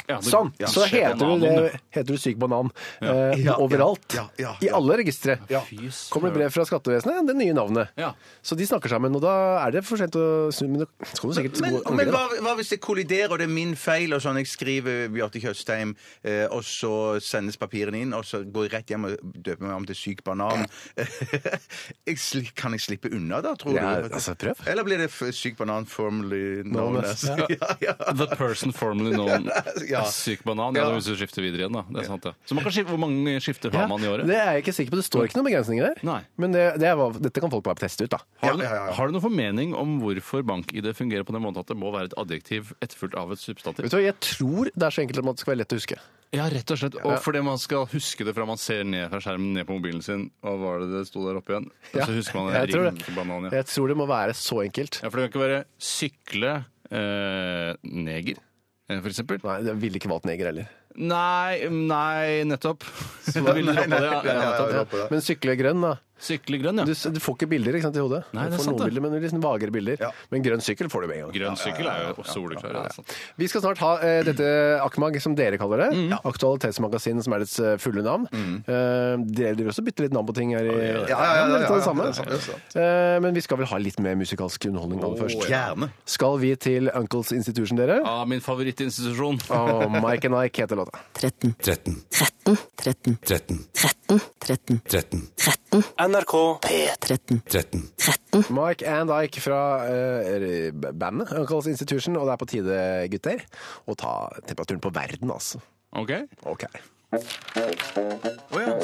ja. Sånn. ja, så heter du, bananen, det, heter du syk banan eh, Ja, overalt. ja, ja, I ja. alle registre. Fy Kommer det brev fra skattevesenet, det nye navnet. Ja. Så de snakker sammen, og da er det for sent å snu. Men du sikkert Men, men hva, hva hvis det kolliderer, og det er min feil, og sånn jeg skriver Bjarte Tjøstheim, eh, og så sendes papirene inn, og så går jeg rett hjem og døper meg om til syk banan? jeg sli, kan jeg slippe unna da, tror Ja, du? altså, prøv. Eller blir det f- syk banan formally known Known as? as, ja, ja. The person formerly known Ja. syk banan. Ja, Ja. hvis du skifter videre igjen, da. Det er sant, det. Så man kan skifte, Hvor mange skifter har Ja, man i året? det er jeg ikke sikker på. Det står ikke noen begrensninger der. Nei. Men det, det er, dette kan folk bare teste ut, da. Har du, Ja, ja, ja. har du noen formening om hvorfor bank-ID fungerer på den måten at det må være et adjektiv etterfulgt av et substantiv? Vet du hva, Jeg tror det er så enkelt at det skal være lett å huske. Ja, rett og slett. Og fordi man skal huske det fra man ser ned fra skjermen ned på mobilen sin, og hva var det det sto der oppe igjen? Og så husker man jeg tror banan, ja. Jeg tror det må være så enkelt. ja. For det kan ikke være sykle eh, neger, eh, for eksempel. Nei, Jeg ville ikke valgt neger heller. Nei, nei, nettopp. Så da vil du droppe det, ja. ja, nettopp. ja, ja. Men sykle grønn, da. Sykle grønn, ja. Du, s- du får ikke bilder ikke sant, i hodet. Nei, det er du får sant, noen det. bilder, men litt sånn vagere bilder. Ja. Men grønn sykkel får du med en gang. Grønn sykkel er jo soleklar. Ja, er sant. Vi skal snart ha eh, dette Akmag, som dere kaller det. Mm. Aktualitetsmagasin, som er dets eh, fulle navn. Eh, dere driver også bytter litt navn på ting her i Ja, ja, ja, litt av det ja, samme. er sant, det er sant. Eh, men vi skal vel ha litt mer musikalsk underholdning aller først. Gjerne. Skal vi til Uncles Institution, dere? Ja, min favorittinstitusjon. Og Mike and Ike heter låta. 13, 13. 13, 13, 13. 13, 13, 13. 13, NRK P13, 13. 13. Mike and Ike fra uh, bandet Uncles Institution, og det er på tide, gutter, å ta temperaturen på verden, altså. Ok? Ok.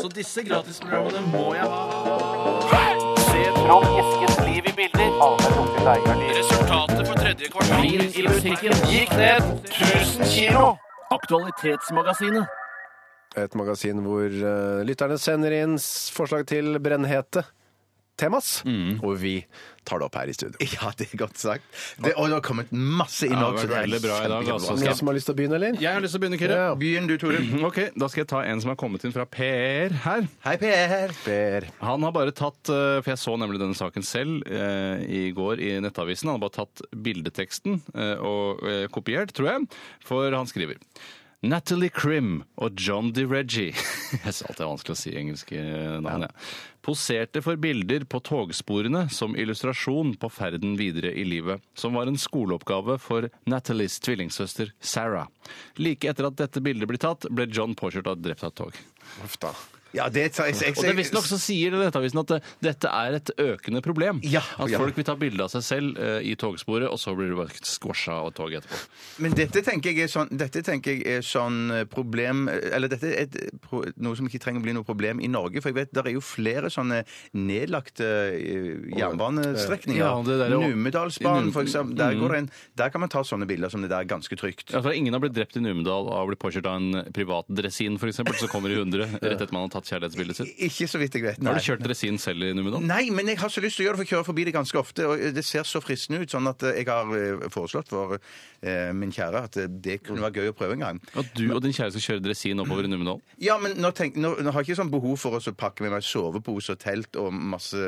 Så disse gratisprogrammene må jeg ha. Se Trond Eskens liv i bilder. Resultatet for tredje kvartal i musikken gikk ned 1000 kilo. Aktualitetsmagasinet. Et magasin hvor eh, lytterne sender inn s- forslag til brennhete temas, og vi tar det opp her i studio. Ja, det er godt sagt. Det, og det har kommet masse Ja, innhold. det har så vært veldig bra i dag, kjempebra. altså. Noen som har lyst til å begynne, eller? Jeg har lyst til å begynne, Kyrre. Ja. Begynn du, Tore. Ok, Da skal jeg ta en som har kommet inn fra Per her. Hei, Per. Per. Han har bare tatt, eh, for jeg så nemlig denne saken selv eh, i går i Nettavisen, han har bare tatt bildeteksten eh, og eh, kopiert, tror jeg, for han skriver Natalie Crim og John DeReggie Jeg sa at det er vanskelig å si engelske navn, jeg. Poserte for bilder på togsporene som illustrasjon på ferden videre i livet, som var en skoleoppgave for Natalies tvillingsøster Sarah. Like etter at dette bildet ble tatt, ble John påkjørt og drept av et tog. Uff. Ja, det jeg, jeg, Og det Visstnok så sier Nettavisen at det, dette er et økende problem. Ja, at ja. folk vil ta bilde av seg selv eh, i togsporet, og så blir du bare squasha av toget tog etterpå. Men dette tenker jeg er sånn, dette tenker jeg er sånn eh, problem Eller dette er et, pro- noe som ikke trenger å bli noe problem i Norge. For jeg vet det er jo flere sånne nedlagte eh, jernbanestrekninger. Ja, det der er jo- Numedalsbanen, for eksempel. Der, Mm. går det en, der kan man ta sånne bilder som det der ganske trygt. Ja, for Ingen har blitt drept i Numedal av å bli påkjørt av en privat dresin, f.eks., så kommer i 100 rett etter man har tatt kjærlighetsbildet sitt. Ikke så vidt jeg vet. nei. Har du kjørt dresin selv i Numedal? Nei, men jeg har så lyst til å gjøre det, for jeg kjører forbi det ganske ofte. Og det ser så fristende ut, sånn at eh, jeg har eh, foreslått for eh, min kjære at det kunne være gøy å prøve en gang. At du og din kjære skal kjøre dresin oppover i Numedal? Ja, men nå, tenk, nå, nå har jeg ikke sånn behov for å pakke med meg sovepose og telt og masse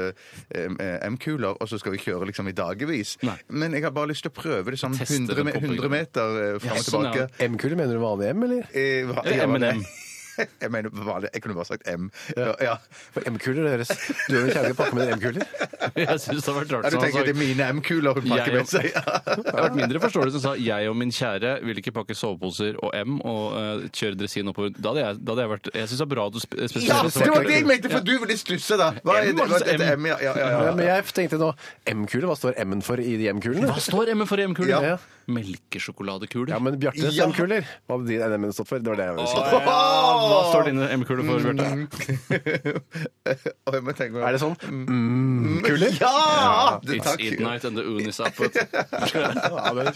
eh, M-kuler, og så skal vi kjøre liksom i dagevis. Nei. Men jeg har bare lyst til å prøve det sånn 100, den me- på 100 meter fram og sånn, tilbake. M-kule, mener du vanlig M, eller? Eh, hva- ja, M&M. Jeg mener vanlig. Jeg kunne bare sagt M. Ja. ja. For M-kuler, deres Du og din kjære pakke med dere M-kuler? Jeg syns det har vært Ja, du tenker sa- det er mine M-kuler hun pakker med seg? Det har vært mindre forståelig som sa 'jeg og min kjære vil ikke pakke soveposer og M og uh, kjøre dresin oppover'. Da hadde jeg, da hadde jeg vært Jeg syns det er bra at du spesifiserer. Ja, det var det jeg mente, for du ville stusse da. Hva er M, det? Er dette M. M? Ja, ja, ja, Ja, ja. men jeg tenkte nå M-kule, hva står M-en for i de M-kulene? Hva står M-en for i M-kuler? Ja. Melkesjokoladekuler. Ja, men Bjartes Ja. M-kuler, hva hadde din M-en stått for? Det var det jeg ville si. Hva står dine M-kuler for, Bjarte? Jeg må meg- Er det sånn? Mm-kuler? Ja! Det, It's takk. Eat Night and the Unis up.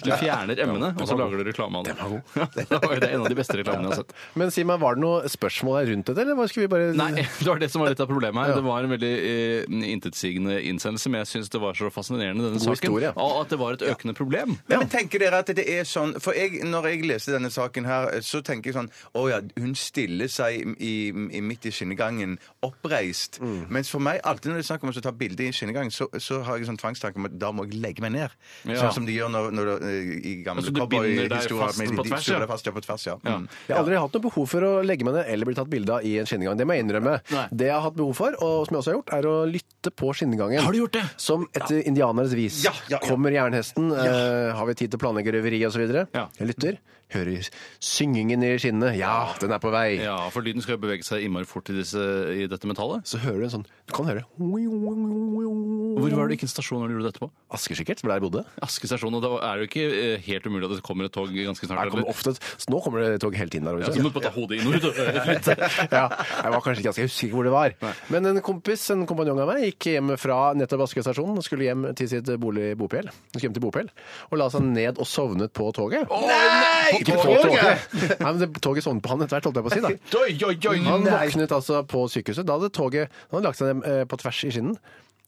Du fjerner M-ene, og så lager du reklame av det. Det er en av de beste reklamene jeg har sett. Men si meg, var det noe spørsmål her rundt dette, eller hva skulle vi bare Nei, det var det som var litt av problemet her. Det var en veldig eh, intetsigende innsendelse, men jeg syns det var så fascinerende, denne God saken. historie. Og at det var et økende problem. Ja, men tenker dere at det er sånn For jeg, når jeg leser denne saken her, så tenker jeg sånn Å ja, hun stiller seg i, i, midt i skinnegangen, oppreist. Mm. Mens for meg, alltid når det er snakk om å ta bilde i skinnegangen, så, så har jeg sånn tvangstanke om at da må jeg legge meg ned. Ja. Sånn som de gjør når, når, når i gamle Altså, cowboyhistorier. de- på de deg fast, ja, på tvers, ja. Mm. Jeg har aldri hatt noe behov for å legge meg ned eller bli tatt bilde av i en skinnegang. Det må jeg innrømme. Nei. Det jeg har hatt behov for, og som jeg også har gjort, er å lytte på skinnegangen. Har du gjort det? Som etter indianeres vis. Ja, ja, ja. Kommer jernhesten, eh, har vi tid til å planlegge røveri osv.? Ja. Jeg lytter. Hører syngingen i skinnet. Ja, den er på vei. Ja, for lyden skal jo bevege seg innmari fort i, disse, i dette metallet. Så hører du en sånn Du kan høre Hvor var det hvilken stasjon du gjorde dette på? Asker sikkert, der jeg bodde. Aske stasjon. Og da er det jo ikke eh, helt umulig at det kommer et tog ganske snart. Kommer ofte, så nå kommer det tog hele tiden der. Ja, så må du bare ta hodet inn og ut. ja, jeg var kanskje ikke ganske, usikker hvor det var. Men en kompis, en kompanjong av meg, gikk hjem fra nettopp Askøy stasjon og skulle hjem til sitt bolig Bopel. Skulle hjem til Bopel og la seg ned og sovnet på toget. Nei! Ikke på toget! Nei, men det, toget sovnet på han etter hvert, holdt jeg på å si. da. Oi, oi, oi! Han våknet altså på sykehuset. Da hadde toget han hadde lagt seg ned eh, på tvers i skinnen.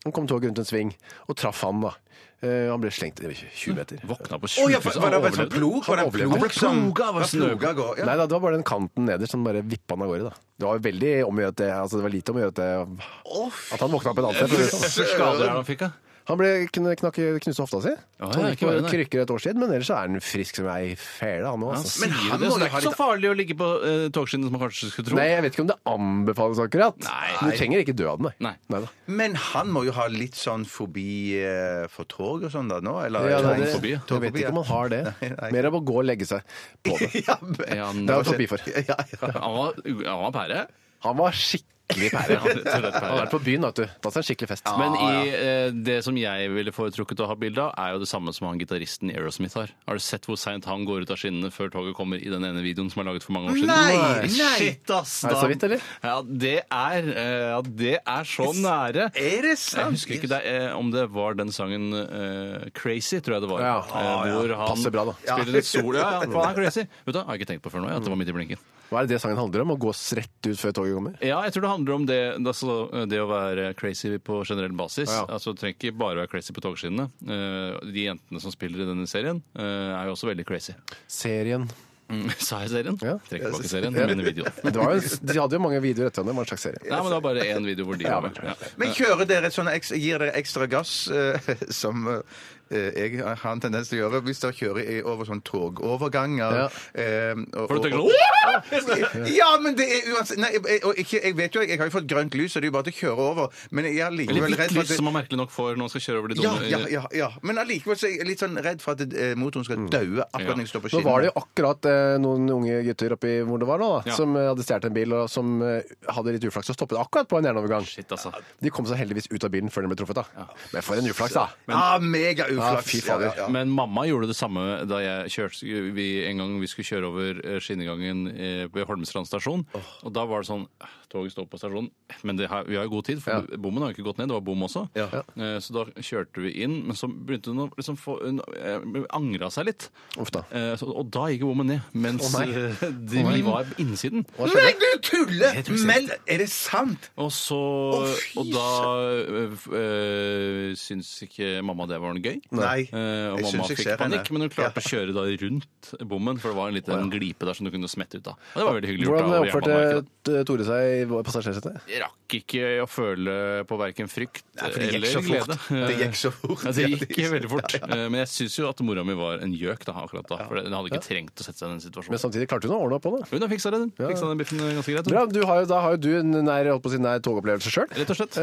Han kom toget rundt en sving og traff han, da. Eh, Han ble slengt 20 meter. Våkna på Å, ja, 20 for- var det bare sånn plog? Var det Han overlevde. Han ble som- ploga av snø. ploga går, ja. Nei da, det var bare den kanten nederst som bare vippa han av gårde. da. Det var veldig om å gjøre at det, altså det var lite om å gjøre at det, at han våkna opp et annet sted. for å. Skader er det han fikk, da? Han ble kn- knakk, knust hofta si. Ja, han gikk på krykker et år siden, men ellers er han frisk som ei fele, han òg. Altså. Men han det? må Så jo det er ikke så farlig å ligge på uh, togskinnet som man kanskje skulle tro? Nei, jeg vet ikke om det anbefales akkurat. Nei. Men du trenger ikke dø av den, Nei. nei. Men han må jo ha litt sånn fobi uh, for tog og sånn da nå? Eller Ja, det, Togfobi, jeg vet ikke om han har det. Nei, nei. Mer av å gå og legge seg på det. ja, men- Det har han fobi for. ja, ja. han, var, han var pære. Han var skikkelig pære. Og slett Han har vært på byen, vet du. Tatt seg en skikkelig fest. Men i eh, det som jeg ville foretrukket å ha bilde av, er jo det samme som han gitaristen i Aerosmith har. Har du sett hvor seint han går ut av skinnene før toget kommer i den ene videoen som er laget for mange år siden? Nei, nei. Shit, ass! Er det så vidt, eller? Ja, det er, eh, ja, det er så nære. Er det sant? Jeg husker ikke det, eh, om det var den sangen eh, 'Crazy', tror jeg det var. Ja. Eh, hvor han Passer bra, da. spiller litt sol. Ja, ja, han er crazy. Vet du, har jeg ikke tenkt på før nå, at det var midt i blinken. Hva er det det sangen handler om? Å gå rett ut før toget kommer? Ja, jeg tror det handler om det, altså, det å være crazy på generell basis. Ja. Altså, Du trenger ikke bare være crazy på togskinnene. Eh, De jentene som spiller i denne serien, eh, er jo også veldig crazy. Serien. Mm, Sa jeg serien? Ja. Trekker tilbake serien, ja. mener videoen. Det var jo, de hadde jo mange videoer etter hverandre. En slags serie. Nei, men det var bare én video hvor de Ja, var med. Ja. Men kjører dere eks- gir dere ekstra gass, eh, som eh, jeg har en tendens til å gjøre, hvis dere kjører i- over sånne togoverganger? Ja. eh, og- For du tenker og- sånn Ja, men det er uansett Nei, jeg, og ikke, jeg vet jo, jeg har jo fått grønt lys, så det er jo bare til å kjøre over. Men jeg er Eller likevel hvitt redd for lys, at som det, man merkelig nok får når man skal kjøre over de ja, dumme ja, ja, ja. Men allikevel så er jeg litt sånn redd for at eh, motoren skal daue akkurat når jeg står på Nå skinnene. var det jo akkurat eh, noen unge gutter oppi hvor det var nå, da, Ja. som eh, hadde stjålet en bil, og som eh, hadde litt uflaks og stoppet akkurat på en jernovergang. Shit, altså. De kom seg heldigvis ut av bilen før den ble truffet. da. Men for en uflaks, da! Ja, mega uflaks. Ja. Ja. Men mamma gjorde det samme da jeg kjørte vi, en gang vi skulle kjøre over eh, skinnegangen eh, ved Holmestrand stasjon. Og da var det sånn eh, Toget står på stasjonen, men det har, vi har jo god tid, for Ja. bommen har jo ikke gått ned. Det var bom også. Ja. Eh, Så da kjørte vi inn, men så begynte hun å liksom få Hun eh, angra seg litt. Uff da. Eh, så- Og da gikk bommen ned, mens oh, de, vi var på innsiden. Nei, du tuller! Men Er det sant? Og så oh, Og da øh, syns ikke mamma det var noe gøy. Nei. uh, og Jeg mamma jeg fikk ser henne. panikk, men hun klarte å kjøre da rundt bommen, for det var en liten glipe der som du kunne smette ut av. Og det var veldig hyggelig gjort. Hvordan av oppførte Tore seg i passasjersetet? Rakk ikke å føle på verken frykt Nei, for eller glede. Det gikk så fort. Ja, det gikk veldig fort. Eh, Men jeg syns jo at mora mi var en gjøk da, akkurat da. For hun hadde ikke trengt å sette seg i den situasjonen. Men samtidig klarte hun å ordne opp på det. Hun har fiksa den, Fiksa den biffen ganske greit. Bra, du har jo, Da har jo du en nær, holdt på å si, nær togopplevelse sjøl. Rett og slett.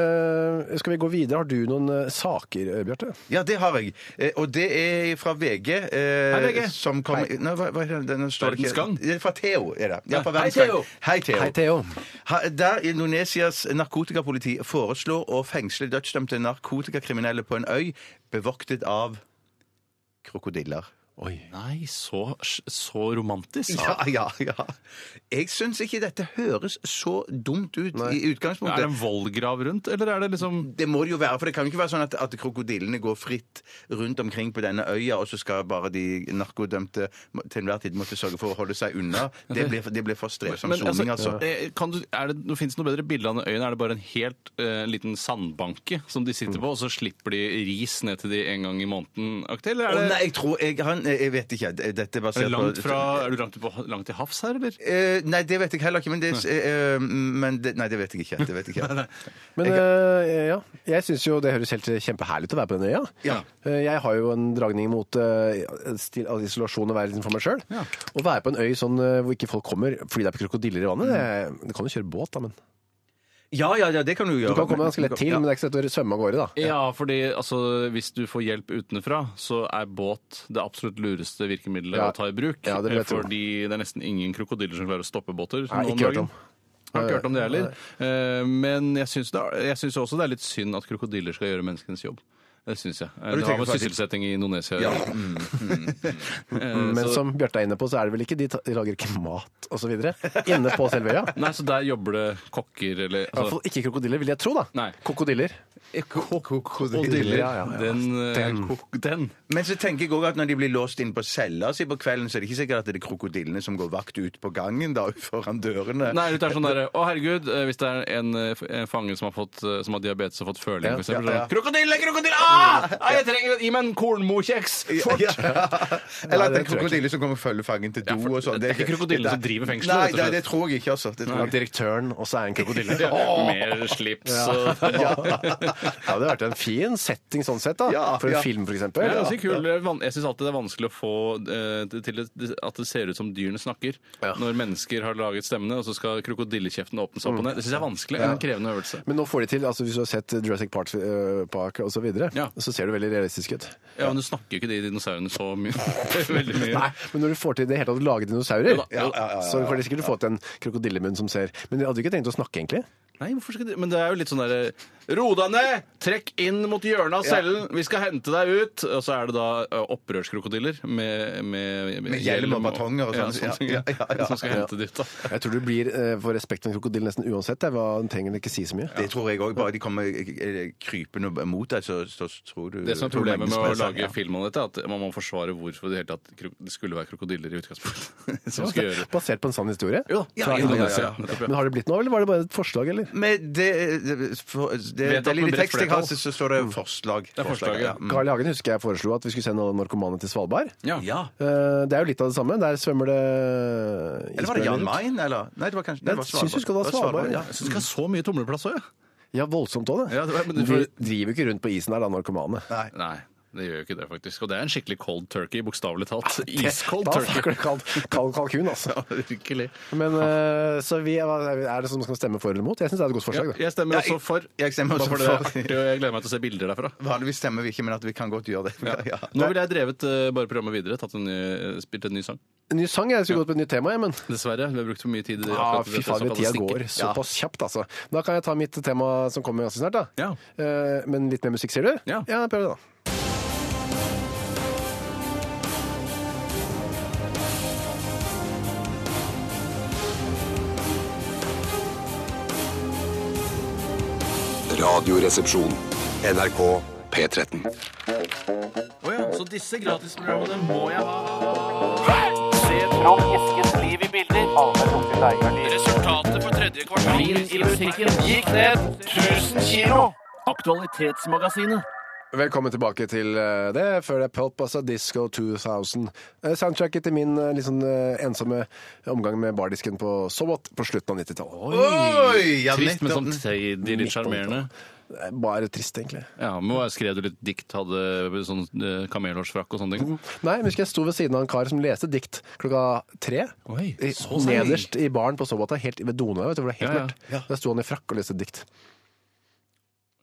skal vi gå videre? Har du noen saker, Bjarte? Ja, det har jeg. Eh, og det er fra VG. Eh, Hei, VG. Som kom, Nei, hva, hva er det? Den står det Verdens ikke- Gang. Det er fra Theo, er det. Ja, fra Hei, Verdens Gang. Theo. Hei, Theo. Hei, Theo. Ha- Der Indonesias narkotikapoliti foreslår å fengsle dødsdømte narkotikakriminelle på en øy bevoktet av krokodiller. Oi. Nei, så, så romantisk. Ja, ja, ja. Jeg syns ikke dette høres så dumt ut i utgangspunktet. Er det en vollgrav rundt, eller er det liksom Det må det jo være, for det kan jo ikke være sånn at, at krokodillene går fritt rundt omkring på denne øya, og så skal bare de narkodømte til enhver tid måtte sørge for å holde seg unna. Det blir, det blir for strevsom Men soning, altså. altså. kan du, er det, Fins det noe bedre bilde av den øyen? Er det bare en helt uh, liten sandbanke som de sitter på, og så slipper de ris ned til de en gang i måneden-aktig? Eller er det nei, jeg tror jeg har en jeg vet ikke. Dette er Er, basert det langt på fra, er du langt, på, langt til havs her, eller? Eh, nei, det vet jeg heller ikke. Men det, eh, men det, nei, det vet jeg ikke. Det vet jeg ikke. Men øh, ja, jeg syns jo det høres helt kjempeherlig ut å være på den øya. Ja. Eh, Jeg har jo en dragning mot stil, altså isolasjon og være litt for meg sjøl. Å være på en øy sånn øh, hvor ikke folk kommer fordi det er krokodiller i vannet, det, det kan jo kjøre båt, da, men Ja, ja, ja, det kan du Du gjøre. kan komme ganske lett til, Ja. men det er ikke så lett å svømme av gårde, da. Ja, fordi altså, hvis du får hjelp utenfra, så er båt det absolutt lureste virkemidlet Ja. å ta i bruk. Ja, det vil jeg tro. fordi det er nesten ingen krokodiller som klarer å stoppe båter. Nei, ikke hørt om. Jeg har ikke hørt om det heller. Eh, Men jeg syns, det er, jeg syns også det er litt synd at krokodiller skal gjøre menneskenes jobb. Det syns jeg. du Det har med sysselsetting i Indonesia å Ja. gjøre. Mm, mm. Eh, Men som Bjarte er inne på, så er det vel ikke de, de lager ikke mat osv. inne på selve øya. Nei, så der jobber det kokker eller I hvert fall ikke krokodiller, vil jeg tro, da. Nei. Kokodiller. Krokodiller. Ja, ja, ja. Den, eh, Den. kok- den. Men så tenker jeg også at når de blir låst inn på cella si på kvelden, så er det ikke sikkert at det er krokodillene som går vakt ut på gangen da, foran dørene. Nei, det er sånn der, Å, herregud, eh, hvis det er en, eh, en fange som har, fått, eh, som har diabetes og fått føling, Ja, for eksempel. ja, ja. Sånn, krokodille, krokodille! Ah! jeg trenger Gi meg en kornmorkjeks Fort! Ja. Eller at det det krokodille som kommer og følger fangen til do Ja, og sånn. det er ikke krokodillene som driver fengselet, Nei, slett. det tror jeg ikke, altså. Det tror At jeg. direktøren også er en krokodille. Mer slips og Det hadde vært en fin setting sånn sett, da. For en ja. film, for Ja, ganske kul. Det Jeg syns alltid det er vanskelig å få eh, til at det ser ut som dyrene snakker. Når mennesker har laget stemmene, og så skal krokodillekjeften åpne seg opp og ned. Det syns jeg er vanskelig. En krevende øvelse. Men nå får de til, altså hvis du har sett Jurassic Park, øh, Park så videre, Ja. så ser det veldig realistisk ut. Ja, men du snakker jo ikke de dinosaurene så mye. Veldig mye. Nei, men når du får til det hele tatt å lage dinosaurer, ja, så får de sikkert få til en krokodillemunn som ser Men de hadde ikke tenkt å snakke, egentlig. Nei, hvorfor skal de Men det er jo litt sånn derre Ro deg ned! Trekk inn mot hjørnet av cellen! Vi skal hente deg ut! Og så er det da opprørskrokodiller med, med, Med hjelm og batonger og ja, sånn. sånne ting, Ja, ja, ja, ja. Som skal hente det ut, da. Jeg tror du blir eh, for respekt for en krokodille nesten uansett. Det, hva, den trenger ikke si så mye. Det tror jeg òg. Bare de kommer eh, krypende mot deg, så, så tror du Det som er problemet med å lage ja. film om dette, er at man må forsvare hvorfor det, hele tatt, kro- det skulle være krokodiller i utgangspunktet. Som skal gjøre Basert på en sann historie? Ja. Ja, Fra ja, ja, Indonesia. ja, ja. Men har det blitt noe, eller var det bare et forslag, eller? Men det, det, for, det, det med lille tekst jeg har, så står det forslag. Det er forslaget, ja. Mm. Carl I. Hagen husker jeg foreslo at vi skulle sende alle narkomane til Svalbard. Ja. Ja. Eh, Det er jo litt av det samme. Der svømmer det Eller var det Jan Mayen, eller? Nei, det var kanskje Jeg syns du skal ha Svalbard, ja. Jeg syns det skal ha så mye tomleplass òg, jeg. Ja, voldsomt òg, det. Ja, det var- men De det- driver jo ikke rundt på isen her, da, narkomane. Nei. Nei, det gjør jo ikke det, faktisk. Og det er en skikkelig cold turkey, bokstavelig talt. Iskold Da turkey. snakker du kald, kald kalkun, altså. Ja, Virkelig. Men eh, så vi, er det som skal stemme for eller mot? Jeg syns det er et godt forslag. da. jeg stemmer også for. jeg stemmer også Bare det er artig, og Jeg gleder meg til å se bilder derfra. Vanligvis stemmer vi ikke, men at vi kan godt gjøre det. Ja. Nå ville jeg drevet eh, bare programmet videre, tatt en, ny- spilt en ny sang. En ny sang? Jeg skulle gått på et nytt tema, jeg, men Dessverre. Vi har brukt for mye tid i Ja, akkurat fy faen, tida går såpass kjapt, altså. Da kan jeg ta mitt tema som kommer ganske snart, da. Ja. Eh, men litt mer musikk, sier du? Ja. ja prøv det, da. Radioresepsjon. NRK P13. Å ja, så disse gratisprogrammene må jeg ha. Se Trond Eskens liv i bilder. Resultatet for tredje kvartal i musikken gikk ned 1000 kilo. Aktualitetsmagasinet. Velkommen tilbake til eh, det. Før det er Pulp, altså Disco 2000. Eh, Soundtracket til min litt eh, ensomme omgang med bardisken på Sobot på slutten av 90-tallet. Oi! Ja, Trist, men sånn samtidig litt sjarmerende. Er Bare trist, egentlig. Ja, men hva Skrev du litt dikt, hadde sånn kamelhårsfrakk og sånne ting? Nei, men husker jeg sto ved siden av en kar som leste dikt klokka tre. Oi, så. Nederst i baren på Sobata, helt ved Donau. Vet du, hvor det er helt Ja, ja. mørkt. Der sto han i frakk og leste dikt.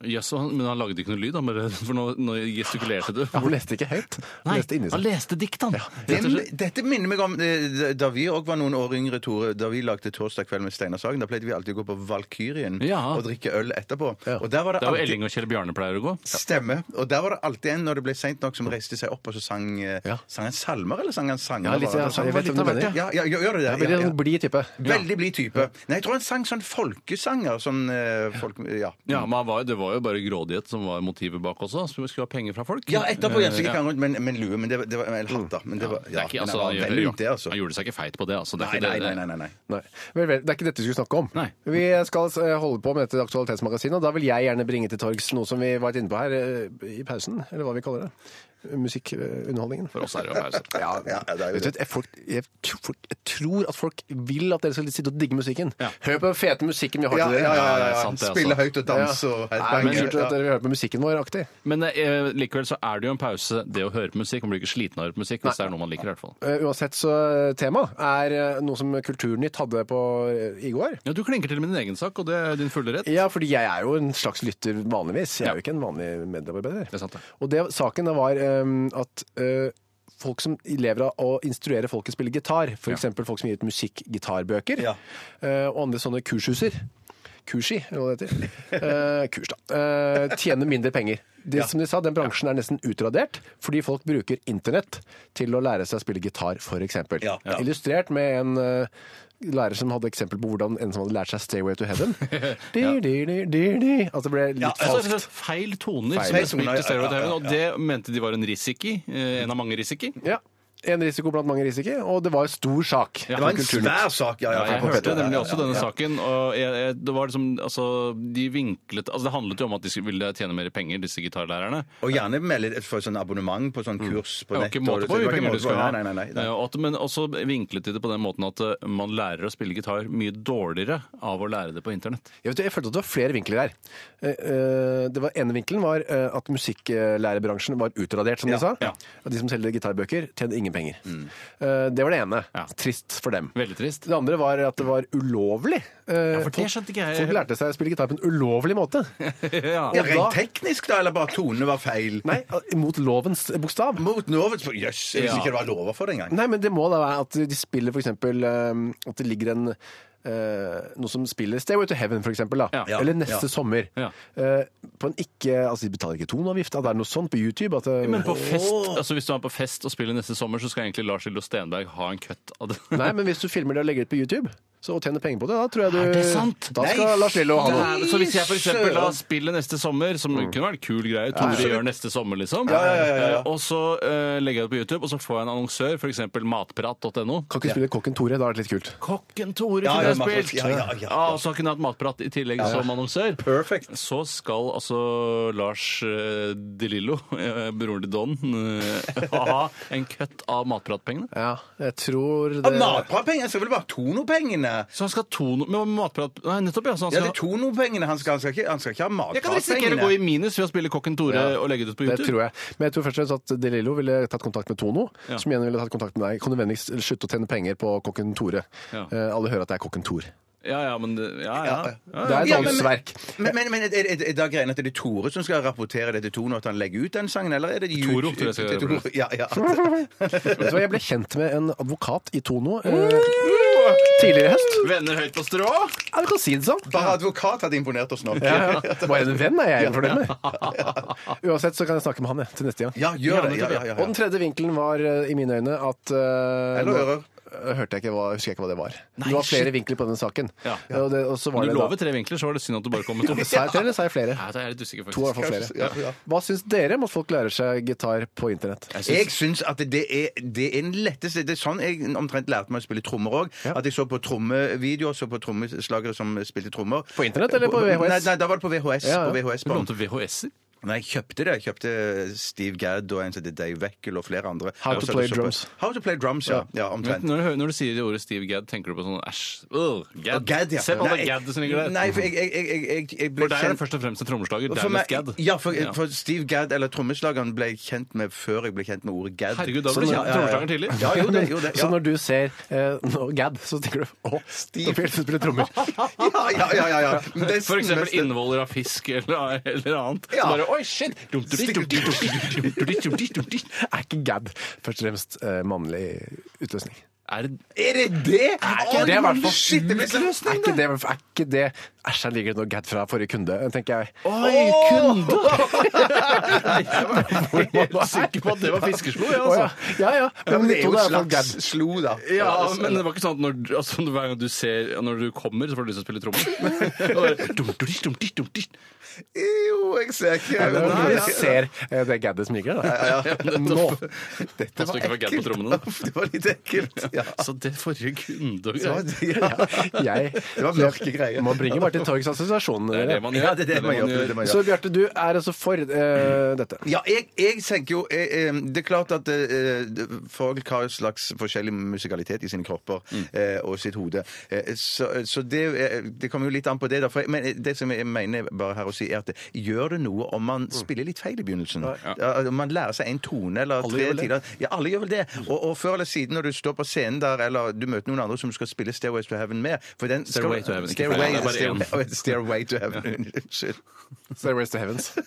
Jaså, han- men han lagde ikke noe lyd, han bare, for nå, nå gestikulerte du. Ja, Han leste ikke høyt. Han Nei, leste inni han seg. leste dikt, han! Slett. dette minner meg om eh, da vi òg var noen år yngre, Tore. Da vi lagde Torsdag kveld med Steinar Sagen. Da pleide vi alltid å gå på Valkyrien Ja. og drikke øl etterpå. Ja. Og der var det Det er jo alltid Elling og Kjell Bjarne pleier å gå. Stemme. Og der var det alltid en når det ble seint nok, som reiste seg opp og så sang, eh, Ja. sang en salmer, eller sang han sanger? Ja, litt, ja, jeg vet hvem du mener. ja, ja, gjør det det? Veldig Ja, ja. sånn blid type. Veldig blid type. Nei, jeg tror han sang sånn folkesanger. Sånn eh, folk... Ja. Ja, men han var, Det var jo bare grådighet som var motivet bak også. Så vi skulle ha penger fra folk. Ja, etterpå gikk han rundt med en- lue, men det, var- det var eller hatt, da. Men det var, Det ja, er ikke, altså, han han, var veldig det, altså. han gjorde seg ikke feit på det. altså. Det er Nei, ikke nei, det, nei, nei, nei, nei. Nei. Vel, vel, det er ikke dette vi skulle snakke om. Nei. Vi skal eh, holde på med dette aktualitetsmagasinet, og da vil jeg gjerne bringe til torgs noe som vi var inne på her eh, i pausen, eller hva vi kaller det. Musikkunderholdningen. For oss er det jo pause. Ja, Ja, ja, det er jo vet du, jeg, folk, jeg, folk, jeg tror at folk vil at dere skal sitte og digge musikken. Ja. Hør på den fete musikken vi har Ja, til dere. ja, ja, det ja. sant, altså. Spille høyt og danse og Nei, headbange. men kult at dere vil høre på musikken vår aktig. Men eh, likevel så er det jo en pause, det å høre på musikk. Man blir ikke sliten av å høre på musikk hvis det er noe man liker, i hvert fall. Uh, uansett så uh, tema er uh, noe som Kulturnytt hadde på uh, i går. Ja, Du klinker til med din egen sak, og det er din fulle rett. Ja, fordi jeg er jo en slags lytter vanligvis. Jeg Ja. er jo ikke en vanlig medarbeider. Det er sant, det. Og det, saken var at uh, folk som lever av å instruere folk til å spille gitar, f.eks. folk som gir ut musikkgitarbøker, Ja. uh, og andre sånne kurshuser Kursi, eller hva det heter. Uh, kurs, da. Uh, tjener mindre penger. Det, Som de sa, Den bransjen er nesten utradert fordi folk bruker internett til å lære seg å spille gitar, f.eks. Ja, ja. Illustrert med en lærer som hadde eksempel på hvordan en som hadde lært seg 'Stairway to Heaven'. De, de, de, de, de. Altså det ble litt Ja, Altså, falskt. feil toner Feil som ble spilt ja, i ja, ja, ja. og det mente de var en risiki. eh, En av mange risiki. Ja. En risiko blant mange risiko, og det var en stor sak. Ja, Det var en svær sak, ja. ja, Ja, jeg hørte nemlig også denne Ja. saken, og jeg, jeg, det var liksom, altså, de vinklet, altså det handlet jo om at de ville tjene mer penger, disse gitarlærerne. Og gjerne melde for sånn abonnement på sånn kurs på nett. Det var ikke måte på hvor det mye penger du skulle skal ha. Nei, nei, nei, nei. Eh, og at, men også vinklet de det på den måten at eh, man lærer å spille gitar mye dårligere av å lære det på internett. Jeg, vet, jeg følte at det var flere vinkler her. Eh, Det var, ene vinkelen var at musikklærebransjen var utradert, som Ja, de sa. ja. De som selger gitarbøker, tjener ingen penger. Eh, Det var det ene. Ja. Trist for dem. Veldig trist. Det andre var at det var ulovlig. Eh, for det skjønte ikke jeg. Folk lærte seg å spille gitar på en ulovlig måte. ja. Ja, Rent teknisk, da, eller bare tonene var feil? Nei, mot lovens bokstav. Mot Novets Jøss, jeg visste Ja. ikke det var lover for det engang. Nei, men det må da være at de spiller for eksempel eh, At det ligger en eh, noe som spiller Stairway to Heaven, for eksempel. Da. Ja. Eller Neste Ja. sommer. Ja. Eh, på en ikke Altså, de betaler ikke toneavgift. At det er noe sånt på YouTube. At det, Men på fest, altså hvis du er på fest og spiller neste sommer, så skal egentlig Lars Hildo Stenberg ha en cut av det. Nei, men hvis du filmer det og legger det på YouTube, så og tjener penger på det, da tror jeg du Er det sant? Da skal Nei, Lars Lillo ha noe. Nei, så hvis jeg for eksempel da spiller neste sommer, som kunne vært en kul greie, Tore gjør neste sommer, liksom, ja, ja, ja. Eh, og så eh, legger jeg det på YouTube, og så får jeg en annonsør, f.eks. matprat.no. Kan ikke spille Kokken Tore, da er det litt kult. Kokken Tore Ja, kunne ja, jeg Matprat, spilt! ja, ja, ja, ja. Ah, så kunne jeg hatt Matprat i tillegg som annonsør. Perfect. Så skal altså Lars eh, De Lillo, eh, broren til Don, eh, ha en cut av matpratpengene. Ja, jeg tror det Av Jeg skal vel bare tonopengene? Så han skal ha tono... med matprat... Nei, nettopp, ja. Så han Ja, skal det er tonopengene. Han skal, han skal, ikke, han skal ikke ha Jeg kan risikere å gå i minus ved å spille Kokken Tore Ja, og legge det ut på Det YouTube. tror jeg. Men jeg tror først og fremst at De Lillo ville tatt kontakt med Tono, Ja. som igjen ville tatt kontakt med deg. Kan du vennligst slutte å tjene penger på Kokken Tore? Ja. Eh, alle hører at det er Kokken Tor. Ja, ja, men det, ja, ja. ja, Det er et Ja, men-. Men, men, men er, er, er da greien at det er Tore som skal rapportere det til Tono, at han legger ut den sangen, eller er det Toro, YouTube- tror jeg skal gjøre Toro? Ja, ja. Vet du hva, Jeg ble kjent med en advokat i Tono eh, tidligere i høst. Venner høyt på strå? Ja, du kan si det sånn. Bare advokat hadde imponert oss nok. Ja, ja. Bare en venn er jeg fornøyd med. Uansett så kan jeg snakke med han jeg, til neste gang. Ja, gjør det. Ja, ja, ja, Og den tredje vinkelen var eh, i mine øyne at uh, Eller ører. Nå- hørte jeg ikke hva, husker jeg ikke hva det var. det var flere vinkler på denne saken. Ja. Og, det, og så var du det da- lover tre vinkler, så var det synd at du bare kom med to. Sa jeg tre, eller sa jeg flere? Ja, det er litt usikker, To er i hvert fall flere. Ja, ja. Hva syns dere om at folk lærer seg gitar på internett? Jeg syns at det er, det er en letteste Det er sånn jeg omtrent lærte meg å spille trommer òg. Ja. At jeg så på trommevideoer, så på trommeslagere som spilte trommer. På internett eller på VHS? Nei, nei da var det på VHS. Ja, ja. På VHS Du lånte VHS-er? Nei, jeg kjøpte det. Jeg kjøpte Steve Gadd og en som heter Dave Weckel og flere andre. How to play drums. How to play drums, ja. ja omtrent. Når du, når du sier det ordet Steve Gadd, tenker du på sånn æsj uh, Gadd. Ja. Se på alle Gadd som ligger der. Nei, for jeg, jeg, jeg, jeg, ble For deg er det først og fremst en trommeslager. Dallas Gadd. ja, for, for Steve Gadd, eller trommeslageren, ble jeg kjent med før jeg ble kjent med ordet Gadd. Herregud, da ble du med trommeslageren tidlig. Ja, jo, det, jo, det, Så når du ser uh, no, Gad, så tenker du å, Steve Gadd spiller trommer. Ja, ja, ja, ja, ja. For eksempel innvoller av fisk eller, eller annet. Ja. Bare, Oi, shit! Er ikke gad først og fremst eh, mannlig utløsning? Er det Er det det?! Er det i hvert fall Shit, det blir så Er ikke det, er ikke det Æsj, her ligger det noe gad fra forrige kunde, tenker jeg. Oi, kunde! Jeg var helt sikker på at det var fiskeslo, ja. altså. ja, ja. Men de to der er jo hvert fall gad. slo, da. Ja, men det var ikke sånn at når, altså, hver gang du ser Når du kommer, så får du lyst til å spille trommer. Og bare dum. Jo, jeg ser ikke Når det du ja. ser det Gadet smiler, da. Ja, ja. Nå. Dette. Det var litt ekkelt. Så det forrige kunde og greier. ja. Det var mørke greier. Man bringer bare til torgs assosiasjoner. Det er det man gjør. Ja, det er det man gjør. Det er det man gjør. Så Bjarte, du er altså for uh, dette? Ja, jeg, jeg tenker jo eh, eh, Det er klart at uh, folk har en slags forskjellig musikalitet i sine kropper uh, og sitt hode. Så så det, det kommer jo litt an på det. da. For men det som jeg mener bare her å si, er at det, gjør det noe om man spiller litt feil i begynnelsen? Ja. Om man lærer seg en tone eller tre vel det. tider. Ja, alle gjør vel det. Og, og før eller siden når du står på scenen der, eller du møter noen andre som du skal spille Stairways to Heaven med for den skal- Stairway to Heaven, Stairway, Stairway, én. Stairway to Heaven. Unnskyld. Stairways to Heavens.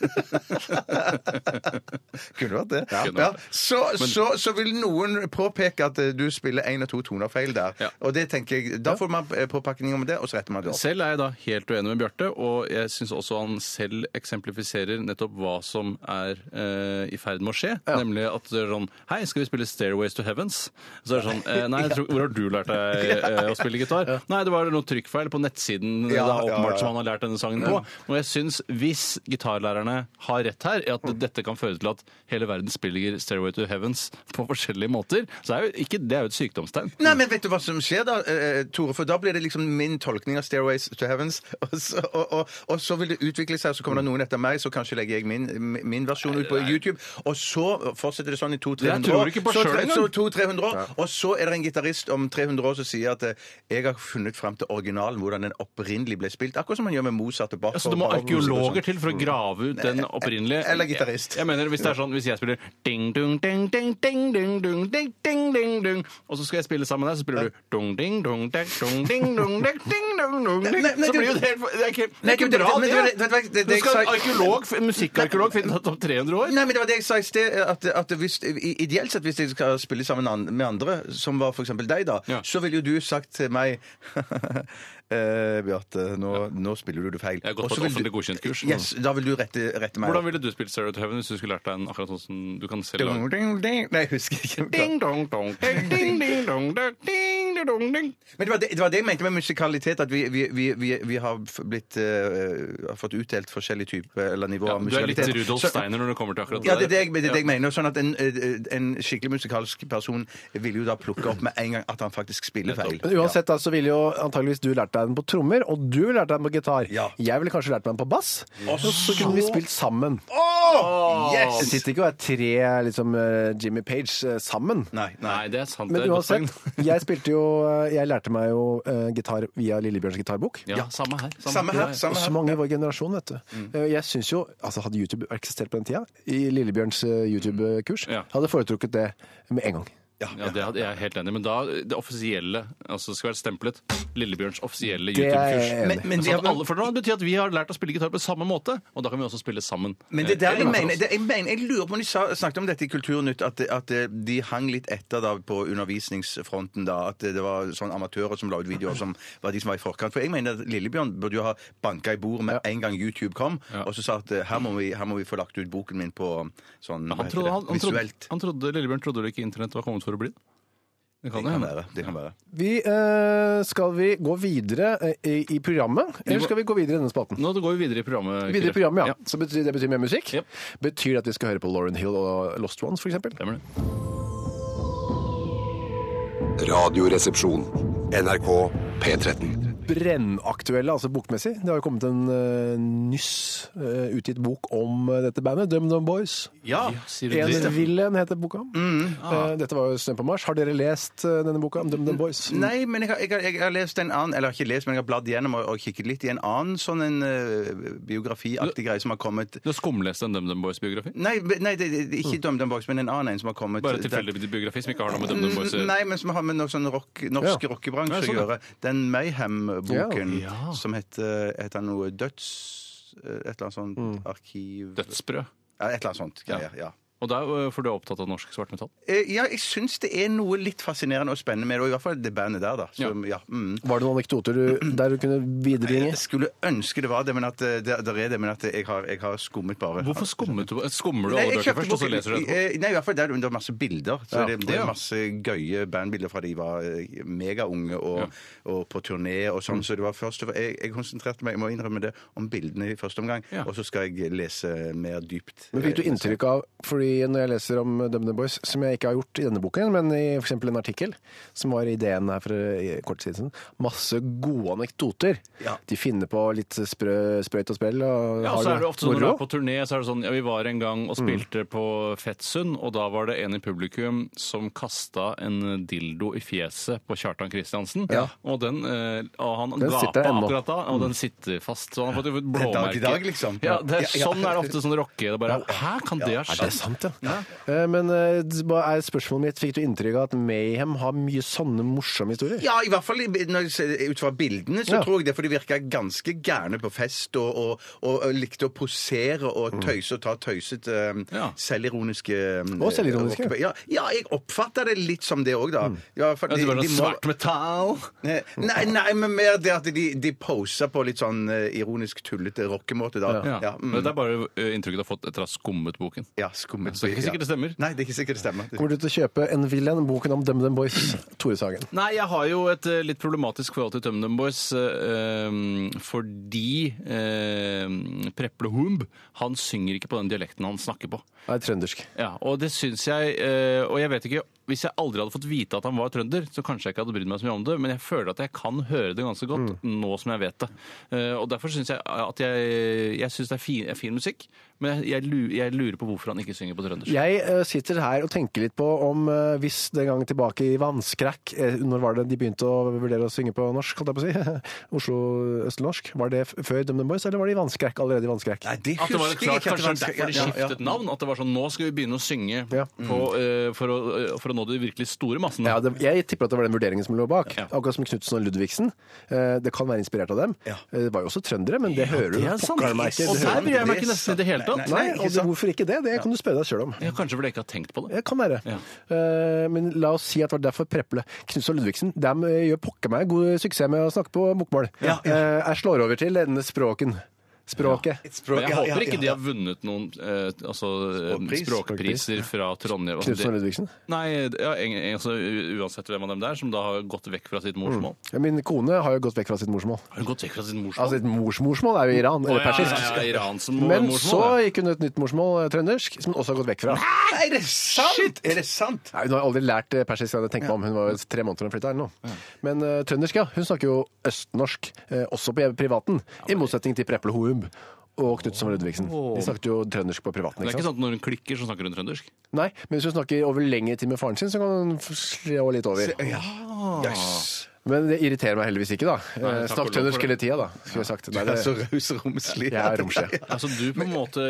Kunne vært det. Ja. Så, så, så vil noen påpeke at eh, du spiller én og to toner feil der. Ja. Og det tenker jeg, Da får man eh, påpakning om det, og så retter man det opp. Selv er jeg da helt uenig med Bjarte, og jeg syns også han selv eksemplifiserer nettopp hva som er eh, i ferd med å skje. Nemlig at det er sånn Hei, skal vi spille 'Stairways to Heavens'? Så er det sånn eh, Nei, tror, hvor har du lært deg eh, å spille gitar? Nei, det var noe trykkfeil på nettsiden Ja, da, ja, åpenbart ja. som han har lært denne sangen på. Og jeg syns, hvis gitarlærerne har rett her, er at dette kan føre til at hele verden spiller 'Stairway to Heavens' på forskjellige måter, så er jo ikke det er jo et sykdomstegn. Nei, men vet du hva som skjer da, eh, Tore? For da blir det liksom min tolkning av 'Stairways to Heavens'. Og så, og, og, og så vil det utvikle og så kommer det noen etter meg, så kanskje legger jeg min, min versjon ut på YouTube. Og så fortsetter det sånn i 200-300 år tror ikke på Så, selv engang. så 200-300 år. Og så er det en gitarist om 300 år som sier at eh, jeg har funnet fram til originalen, hvordan den opprinnelig ble spilt. Akkurat som man gjør med Mozart og Bach. Så det må og sånn. arkeologer til for å grave ut den opprinnelige Eller gitarist. Jeg, jeg mener, Hvis det er sånn, hvis jeg spiller ding, dung, ding, ding, ding, ding, dung, ding, ding, ding, dung, og så skal jeg spille sammen med deg, så spiller du dung, ding, dung, ding, dung, ding, dung, ding, ding, dung, dung, ding. Nei, nei, Så blir jo det helt Det er ikke, det Nei, er ikke men bra, det- det- det- det- Nå skal jeg en arkeolog, en musikkarkeolog finne ut om 300 år. Nei, men det var det jeg sa i sted. At, at hvis, i- ideelt sett, hvis jeg skal spille sammen an- med andre, som var f.eks. deg, da, Ja. så ville jo du sagt til meg eh, Bjarte, nå, nå spiller du det feil. Jeg har gått på så et vil offentlig du- godkjent kurs. Yes, da vil du rette, rette meg Hvordan ville du spilt Sarah to Heaven hvis du skulle lært deg en akkurat sånn som du kan selv Ding, lage? ding, ding. Nei, jeg husker ikke. Ding, dong, dong, ding, ding, ding, dong, dong, ding, ding, dong, ding. Men det var det, det var det jeg mente med musikalitet, at vi, vi, vi, vi, vi har f- blitt, eh, har fått utdelt forskjellig type eller nivå Ja, av du er litt musikalitet. Rudolf Så- Steiner når det kommer til akkurat Ja, det er det jeg, det er det jeg mener. Sånn at en, en skikkelig musikalsk person vil jo da plukke opp med en gang at han faktisk spiller feil. Men uansett da, så ville jo antageligvis du lært deg den på trommer, og du ville lært deg den på gitar. Ja. Jeg ville kanskje lært meg den på bass. Og så kunne vi spilt sammen. Åh, Det yes! sitter ikke og er tre liksom, eh, Jimmy Page eh, sammen. Nei, nei. Nei, det er sant. Men uansett, jeg spilte jo eh, Jeg lærte meg jo uh, gitar via Lillebjørns gitarbok. Ja, samme her. Samme her. samme her. Og så mange i vår generasjon, vet du. Mm. Jeg syns jo, altså Hadde YouTube eksistert på den tida, i Lillebjørns YouTube-kurs, Ja. hadde foretrukket det med en gang. Ja, det er jeg helt enig i. Men da det offisielle altså skal være stemplet Lillebjørns offisielle Det er jeg YouTube-kurs. enig i. Men- men- Sånn at alle, for det betyr at vi har lært å spille gitar på samme måte, og da kan vi også spille sammen. Men det Eh, der jeg mener, det, jeg mener Jeg lurer på om de sa, snakket om dette i Kulturnytt, at, at de hang litt etter da på undervisningsfronten. da, At det var sånn amatører som la ut videoer som var de som var i forkant. For jeg mener at Lillebjørn burde jo ha banka i bordet med en gang YouTube kom, og så sa at eh, her må, vi, her må vi få lagt ut boken min på sånn hva han, heter trodde, det, han, han, trodde, visuelt. han trodde Lillebjørn trodde det ikke internett var kommet for å bli det? Det kan det kan være. det kan være. Vi, eh, skal vi gå videre eh, i, i programmet, eller skal vi gå videre i denne spalten? Nå går vi videre i programmet. Videre i programmet, ja. Så betyr, det betyr mer musikk? Yep. Betyr det at vi skal høre på Lauren Hill og Lost Ones, for eksempel? Stemmer det. Radioresepsjon. NRK P13. Brennaktuelle, altså bokmessig. Det har jo kommet en uh, nyss uh, utgitt bok om uh, dette bandet, Dum Dum Boys. Ja. Sier du En det? Wilhelm heter boka. Eh, dette var jo Snø på Mars. Har dere lest denne boka om Dum Dum Boys? Nei, men jeg har, jeg, har, jeg har lest en annen Eller ikke lest, men jeg har bladd gjennom og, og kikket litt i en annen sånn en biografiaktig greie som har kommet Du har skumlest en DumDum Boys-biografi? Nei, nei det, det, ikke DumDum Boys, men en annen en som har kommet Bare tilfeldig biografi som ikke har noe med DumDum Boys? Nei, men som har med noe sånn rock, norsk Ja. rockebransje Ja, sånn, å gjøre. Den Mayhem-boken Ja. som heter, heter noe døds... Et eller annet sånt Mm. arkiv... Dødsbrød. Ja, et eller annet sånt greier, ja. Og der, er, for du er opptatt av norsk svart metall? Eh, Ja, jeg syns det er noe litt fascinerende og spennende med det, og i hvert fall det bandet der, da. Så, ja. mm. Var det noen anekdoter du, der du kunne viderebringe? Jeg skulle ønske det var det, men at eh, det, der er det, men at jeg har, jeg har skummet bare. Hvorfor skummet du? Skummer du Nei, alle jeg bøker kjøpte først, og så boken- leser du etterpå? Eh, Nei, i hvert fall der det er masse bilder. Så Ja. det, det er masse gøye bandbilder fra de var eh, megaunge og, og på turné og Mm. sånn. Så det var først jeg, jeg konsentrerte meg, jeg må innrømme det, om bildene i første omgang. Ja. Og så skal jeg lese mer dypt. Men fikk du inntrykk av, fordi fordi når jeg leser om DumDum Boys, som jeg ikke har gjort i denne boken, men i f.eks. en artikkel som var ideen her for eh, kort tid siden, masse gode anekdoter. Ja. De finner på litt sprø, sprøyt og sprell. Og Ja, og så er det ofte sånn når du er på turné, så er det sånn Ja, vi var en gang og spilte på Fettsund, og da var det en i publikum som kasta en dildo i fjeset på Kjartan Kristiansen. Og den eh, Og han Den gapa akkurat da, og den sitter fast. Så han har fått blåmerke. dag dag, liksom. Ja, det er, Ja, ja. sånn er det ofte sånn rocke. Det bare Hæ, kan det ha skjedd? Sant, ja? Eh, Men eh, hva er spørsmålet mitt, fikk du inntrykk av at Mayhem har mye sånne morsomme historier? Ja, i hvert fall i- når jeg ser ut fra bildene, så Ja. tror jeg det, for de virka ganske gærne på fest og, og, og, og likte å posere og tøyse og ta tøysete, um, Ja. selvironiske um, Og selvironiske. Ja, ja, jeg oppfatter det litt som det òg, da. Ja, for Ja, det var noe de må- svart metall. Nei, nei, men mer det at de, de poser på litt sånn eh, ironisk tullete rockemåte, da. Ja. Ja, mm, Men det er bare inntrykket du har fått etter å ha skummet boken. ja Så det er ikke sikkert det stemmer. Nei, det er ikke sikkert det stemmer. Kommer du til å kjøpe En Villain, boken om DumDum Boys? Tore Sagen. Nei, jeg har jo et eh, litt problematisk forhold til DumDum Boys eh, um, fordi eh, Preple Humb, han synger ikke på den dialekten han snakker på. Nei, trøndersk. Ja, og det syns jeg eh, Og jeg vet ikke Hvis jeg aldri hadde fått vite at han var trønder, så kanskje jeg ikke hadde brydd meg så mye om det, men jeg føler at jeg kan høre det ganske godt nå som jeg vet det. Eh, og derfor syns jeg at jeg Jeg synes det er fin, er fin musikk, men jeg, jeg, lurer på hvorfor han ikke synger på trøndersk. Jeg uh, sitter her og tenker litt på om uh, hvis den gang tilbake i Vannskrekk Når var det de begynte å vurdere å synge på norsk, holdt jeg på å si? Oslo Østlandnorsk. Var det før DumDum Boys, eller var det i Vannskrekk? Allerede i Vannskrekk? Nei, det husker jeg klart, ikke. at det Kanskje var- derfor de skiftet ja, ja. navn? At det var sånn Nå skal vi begynne å synge Ja. på, eh, for, å, for å nå de virkelig store massene. Ja, det, jeg tipper at det var den vurderingen som lå bak. Ja. Akkurat som Knutsen og Ludvigsen. Eh, Det kan være inspirert av dem. Ja. Eh, Det var jo også trøndere, men det hører du det er sant. meg ikke. Og der bryr jeg meg ikke nesten i det hele tatt. Nei, Nei, nei, og det, hvorfor ikke det? Det kan du spørre deg sjøl om. Ja, kanskje fordi jeg ikke har tenkt på det. Det kan være. Ja. Eh, Men la oss si at det var derfor Preple Knutsen og Ludvigsen de eh, gjør pokker meg god suksess med å snakke på bokmål. Ja, ja. Eh, Jeg slår over til denne språken. Språket. Språk- Men jeg ja, håper ja, ikke ja, de har vunnet noen eh, altså, eh, Språkpris. språkpriser fra Trondheim. Altså, Knutsen Ludvigsen. Nei, ja, en, en, altså, uansett hvem av dem det er, som da har gått vekk fra sitt morsmål. Ja, Min kone har jo gått vekk fra sitt morsmål. Har hun gått vekk fra sitt morsmål? Altså, sitt morsmorsmål er jo Iran, eller ja, persisk. ja, ja, Iran som Men morsmål, så ja. gikk hun et nytt morsmål, eh, trøndersk, som hun også har gått vekk fra. Nei, er det sant?! Er det sant? Nei, Hun har aldri lært persisk, persisk, hadde tenkt meg om. Hun var tre måneder da hun flytta her nå. Men uh, trøndersk, ja. Hun snakker jo østnorsk, uh, også på privaten. I motsetning til Preple Houm og Knutsen og Ludvigsen. De snakket jo trøndersk på privaten. Det er ikke sant? sånn at når hun klikker, så snakker hun trøndersk? Nei, men hvis hun snakker over lengre tid med faren sin, så kan hun slå litt over. Yes. Men det irriterer meg heldigvis ikke, da. Snakk for det. hele tida, da. Skulle jeg sagt. Nei, Det er så det, raus og romslig. jeg er romslig. Altså Du på en måte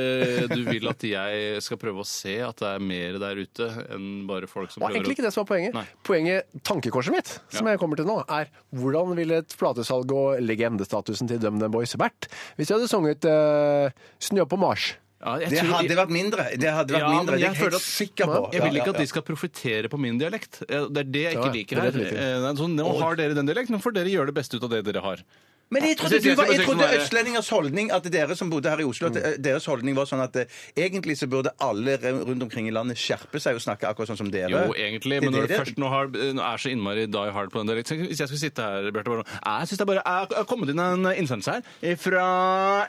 Du vil at jeg skal prøve å se at det er mer der ute enn bare folk som Det var egentlig ikke det som var poenget. Nei. Poenget, tankekorset mitt, som Ja. jeg kommer til nå, er hvordan ville et platesalg og legendestatusen til DumDum Boys vært hvis de hadde sunget uh, 'Snø på Mars'? Ja, jeg Det tror- hadde vært mindre. Det hadde vært Ja, mindre. men Det er jeg jeg helt at- sikker på. Jeg vil ikke at de skal profitere på min dialekt. Eh, Det er det jeg Ja, ikke det liker er her. det du liker. Eh, nei, Så nå har dere den dialekten, nå får dere gjøre det beste ut av det dere har. Men jeg trodde, du var, jeg trodde østlendingers holdning, at dere som bodde her i Oslo, at eh, deres holdning var sånn at eh, egentlig så burde alle rundt omkring i landet skjerpe seg og snakke akkurat sånn som dere. Jo, egentlig, men er når du det først nå, har, nå er så innmari die hard på den dialekten Hvis jeg skulle sitte her, Bjarte, bare «Ah, Jeg syns det bare er har kommet inn en innsendelse her fra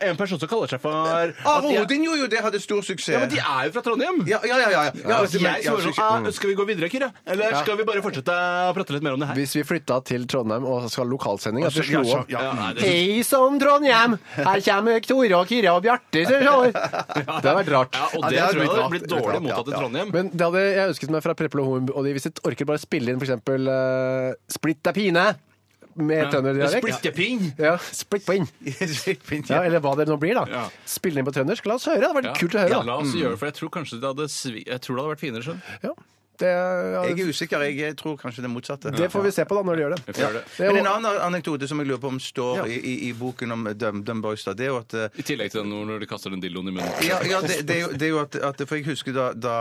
en person som kaller seg for Ah, Odin gjorde jo det, hadde stor suksess. Ja, men de er jo fra Trondheim! Ja, ja, ja. ja, ja. ja Altså, jeg ja, svarer sånn ah, Skal vi gå videre, Kyrre? Eller skal vi bare fortsette å prate litt mer om det her? Hvis vi flytta til Trondheim og skal ha lokalsending, at vi Ja, slo opp ja. Ja, Hei sann, Trondheim! Her kommer Tore og Kyrre og Bjarte, så ser Det hadde vært rart. Ja, og Ja, det, tror jeg hadde blitt dårlig mottatt i ja, ja. Trondheim. Men det hadde jeg ønsket meg fra Preple og Horn, og de, hvis jeg orker bare spille inn eksempel uh, Splitt er pine med trønderdialekt. Splittepinn! Ja, splitt på inn. Fint, Ja, ja. eller hva det nå blir, da. Ja. Spille inn på trøndersk. La oss høre. Det hadde vært kult å høre. Ja, la oss gjøre det, for jeg tror kanskje det hadde svi... Jeg tror det hadde vært finere, skjønn. Ja. Det, ja, Jeg er usikker. Jeg tror kanskje det motsatte. det får vi se på da når de gjør det. Ja. er Men en annen anekdote som jeg lurer på om står Ja. i, i, i boken om Dum, Dum Boys, da, det er jo at eh, I tillegg til den når de kaster den dildoen i munnen. ja, ja det, det, er jo, det er jo at, at For jeg husker da, da,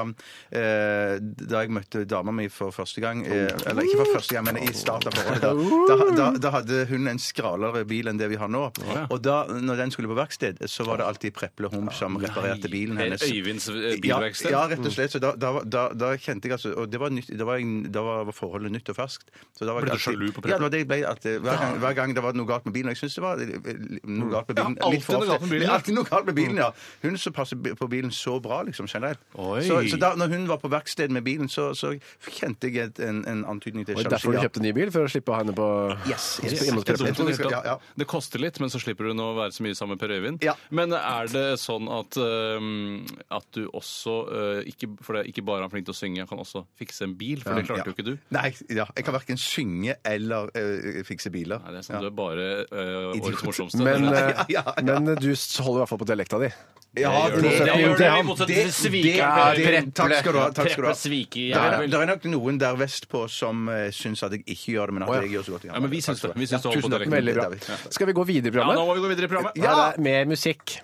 eh, da jeg møtte dama mi for første gang eh, Eller ikke for første gang, men i starten av forholdet. Da, da, da, da hadde hun en skralere bil enn det vi har nå. Og da når den skulle på verksted, så var det alltid Preple Hump som reparerte bilen hennes. Øyvinds eh, Ja, bilverksted. ja, rett og slett. Så da, da, da, da kjente jeg altså så, og det var, nytt, det var, da var forholdet nytt og ferskt. Så da var Ble du sjalu på Ja, det var det jeg ble. At, eh, hver, gang, hver gang det var noe galt med bilen Og jeg syns det var noe galt med bilen Ja, litt for ofte. bilen, ja. alltid noe galt med bilen, ja. Hun som passer på bilen så bra, liksom, generelt. Så, så da når hun var på verksted med bilen, så, så kjente jeg et, en, en antydning til Og derfor du ja. kjøpte ny bil? For å slippe å ha henne på Yes, yes. yes. Det er det. Det koster litt, men så slipper du nå å være så mye sammen med Per Øyvind. Ja. Men er det sånn at, um, at du også uh, ikke, For det er ikke bare han flink til å synge, han kan også fikse en bil, for det klarte Ja. jo ikke du. Nei, ja, jeg kan verken synge eller eh, fikse biler. Nei, det er sånn, Du er bare øh, årets morsomste. Men, er- eh, ja, ja. men du holder i hvert fall på dialekta di. Ja, det, det. det gjør det, han. i motsetning til det- Svike. det- Preple. Takk skal du ha. Takk skal du ha. Preple Det er, det er nok noen der vestpå som uh, syns at jeg ikke gjør det, men at Å, ja. jeg gjør så godt jeg kan. Ja, men vi syns det. Vi syns det holder på tusen takk. dialekten. Veldig bra. Skal vi gå videre i Ja, nå programmet? må vi gå videre i programmet. Her er mer musikk.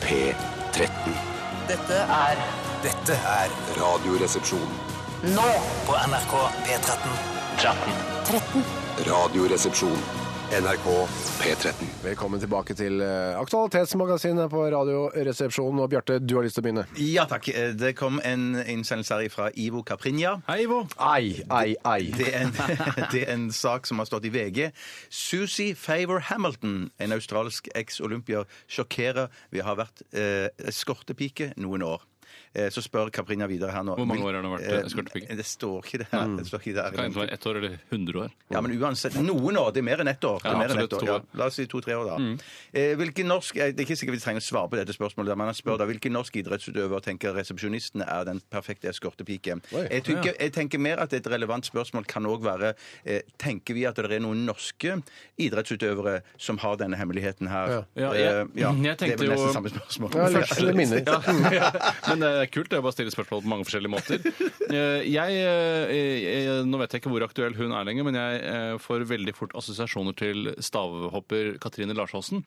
P13. Dette er Dette er Radioresepsjonen. nå på NRK P13. 13. Radioresepsjon. NRK P13. Velkommen tilbake til eh, Aktualitetsmagasinet på Radioresepsjonen. Og Bjarte, du har lyst til å begynne. Ja takk. Eh, Det kom en innsendelse her fra Ivo Caprinja. Hei, Ivo. Ei, ei, ei. Det er, en, det er en sak som har stått i VG. Susie Favor Hamilton, en australsk eks-olympier, sjokkerer ved å ha vært eh, eskortepike noen år. Eh, så spør Caprina videre her nå. Hvor mange år har hun vært, skortepike? Det står ikke det her. Det står ikke der. Kan enten være ett år eller 100 år. Ja, men uansett, noen år. Det er mer enn ett år. Det Ja, mer enn absolutt, ett år. Ja. år. La oss si to-tre år, da. Mm. hvilken norsk, eh, Det er ikke sikkert vi trenger å svare på dette spørsmålet, men han spør da hvilken norsk idrettsutøver tenker resepsjonisten er den perfekte eskortepike. Jeg, tenker- jeg tenker mer at et relevant spørsmål kan òg være eh, Tenker vi at det er noen norske idrettsutøvere som har denne hemmeligheten her? Ja, Eh, jeg- ja, jeg det er vel nesten jo- samme spørsmål. Ja, litt, minner. Ja. Men det er kult det er bare å stille spørsmål på mange forskjellige måter. Eh, Jeg, eh, jeg, nå vet jeg ikke hvor aktuell hun er lenger, men jeg eh, får veldig fort assosiasjoner til stavhopper Katrine Larsåsen.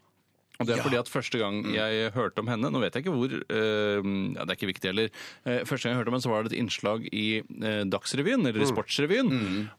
Og det er fordi at Første gang jeg hørte om henne Nå vet jeg ikke hvor eh, ja, Det er ikke viktig heller. Eh, første gang jeg hørte om henne, så var det et innslag i eh, Dagsrevyen, eller i Sportsrevyen.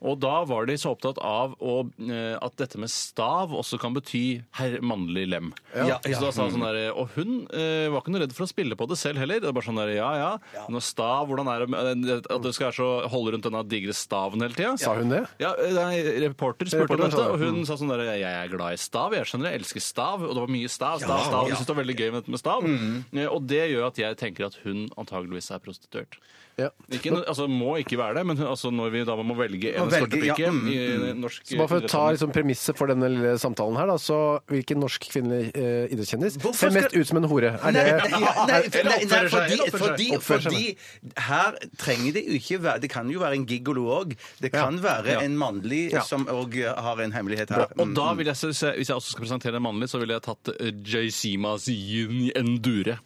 Og da var de så opptatt av å, eh, at dette med stav også kan bety herr mannlig lem. Ja, ja. Så da sa hun sånn der, Og hun eh, var ikke noe redd for å spille på det selv heller. Det var bare sånn der, ja ja, noe stav, hvordan er det med- At du skal være så holde rundt denne digre staven hele tida? Sa hun det? Ja, eh, nei, reporter spurte om sa dette, det. og hun sa sånn der Jeg er glad i stav, jeg skjønner, jeg elsker stav. Og det var mye stav. stav, stav. Du synes det var veldig gøy med dette med stav. Eh, Og det gjør at jeg tenker at hun antageligvis er prostituert. Ja. Ikke, altså, må ikke være det, men altså, når vi da må velge en Må velge, ja, mm, i norsk Så bare for å ta idrettssammenheng- liksom, premisset for denne lille samtalen her, da, så hvilken norsk kvinnelig eh, idrettskjendis Hvorfor ser mest ut som en hore? Er Nei, det nei, nei, Eller nei, nei, oppfører seg, fordi, eller oppfører fordi, seg. Oppfører seg. fordi her trenger det jo ikke være Det kan jo være en gigolo òg. Det kan være Ja. en mannlig som òg har en hemmelighet her. Og da vil jeg, se- Hvis jeg også skal presentere en mannlig, så ville jeg tatt eh, Jaysima Zien Endure.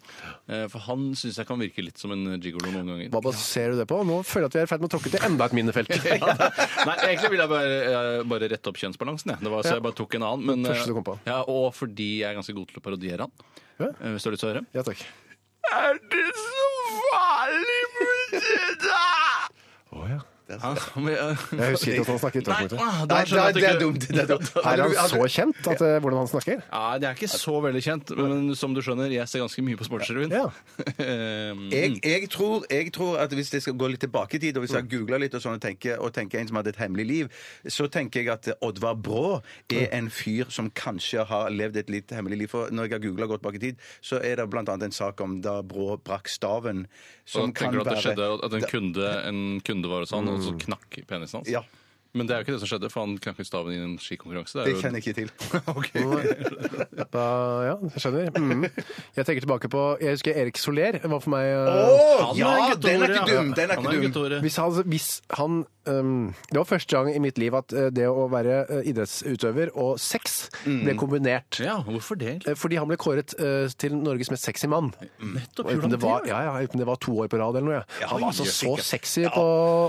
Eh, For han syns jeg kan virke litt som en gigolo noen ganger. Hva baserer du det på? Nå føler jeg at vi er i ferd med å tråkke til enda et minefelt. Nei, egentlig ville jeg bare, eh, bare rette opp kjønnsbalansen. Jeg. Det var, så jeg bare tok en annen. Men, Første du eh, kom på. Ja, og fordi jeg er ganske god til å parodiere han. Ja. Eh, Hvis du har lyst til å høre. Ja takk. Er det så farlig med det da? Å ja. Han, Jeg husker ikke at han snakker i Nei, utgangspunktet. ah, det er dumt. Det er dumt. Er han så kjent at, eh, hvordan han snakker? Ja, Det er ikke så veldig kjent, men som du skjønner, jeg ser ganske mye på Sportsrevyen. Ja. Eh, Jeg, jeg, tror, jeg tror at hvis jeg skal gå litt tilbake i tid, og hvis jeg googler litt og sånn og tenker, og tenker en som hadde et hemmelig liv, så tenker jeg at Oddvar Brå er en fyr som kanskje har levd et litt hemmelig liv. For når jeg har googla godt bak i tid, så er det blant annet en sak om da Brå brakk staven. og Som kan tenker du at det skjedde at en kunde, en kunde var hos han, og så knakk penisen hans? Ja. Men det er jo ikke det som skjedde, for han knakk i staven i en skikonkurranse. Det jo- kjenner jeg ikke til. Da, ja, jeg skjønner. Mm. Jeg tenker tilbake på Jeg husker Erik Soler var for meg eh, Å, Han ja! er Den er ikke dum! Den er ikke dum. Hvis han, hvis han Det var første gang i mitt liv at eh, det å være eh, idrettsutøver og sex ble kombinert. Ja, hvorfor det? egentlig? Eh, Fordi han ble kåret til Norges mest sexy mann. Nettopp, gjorde han det var, ja, ja, uten det var to år på rad eller noe. Ja. Han var altså så sexy på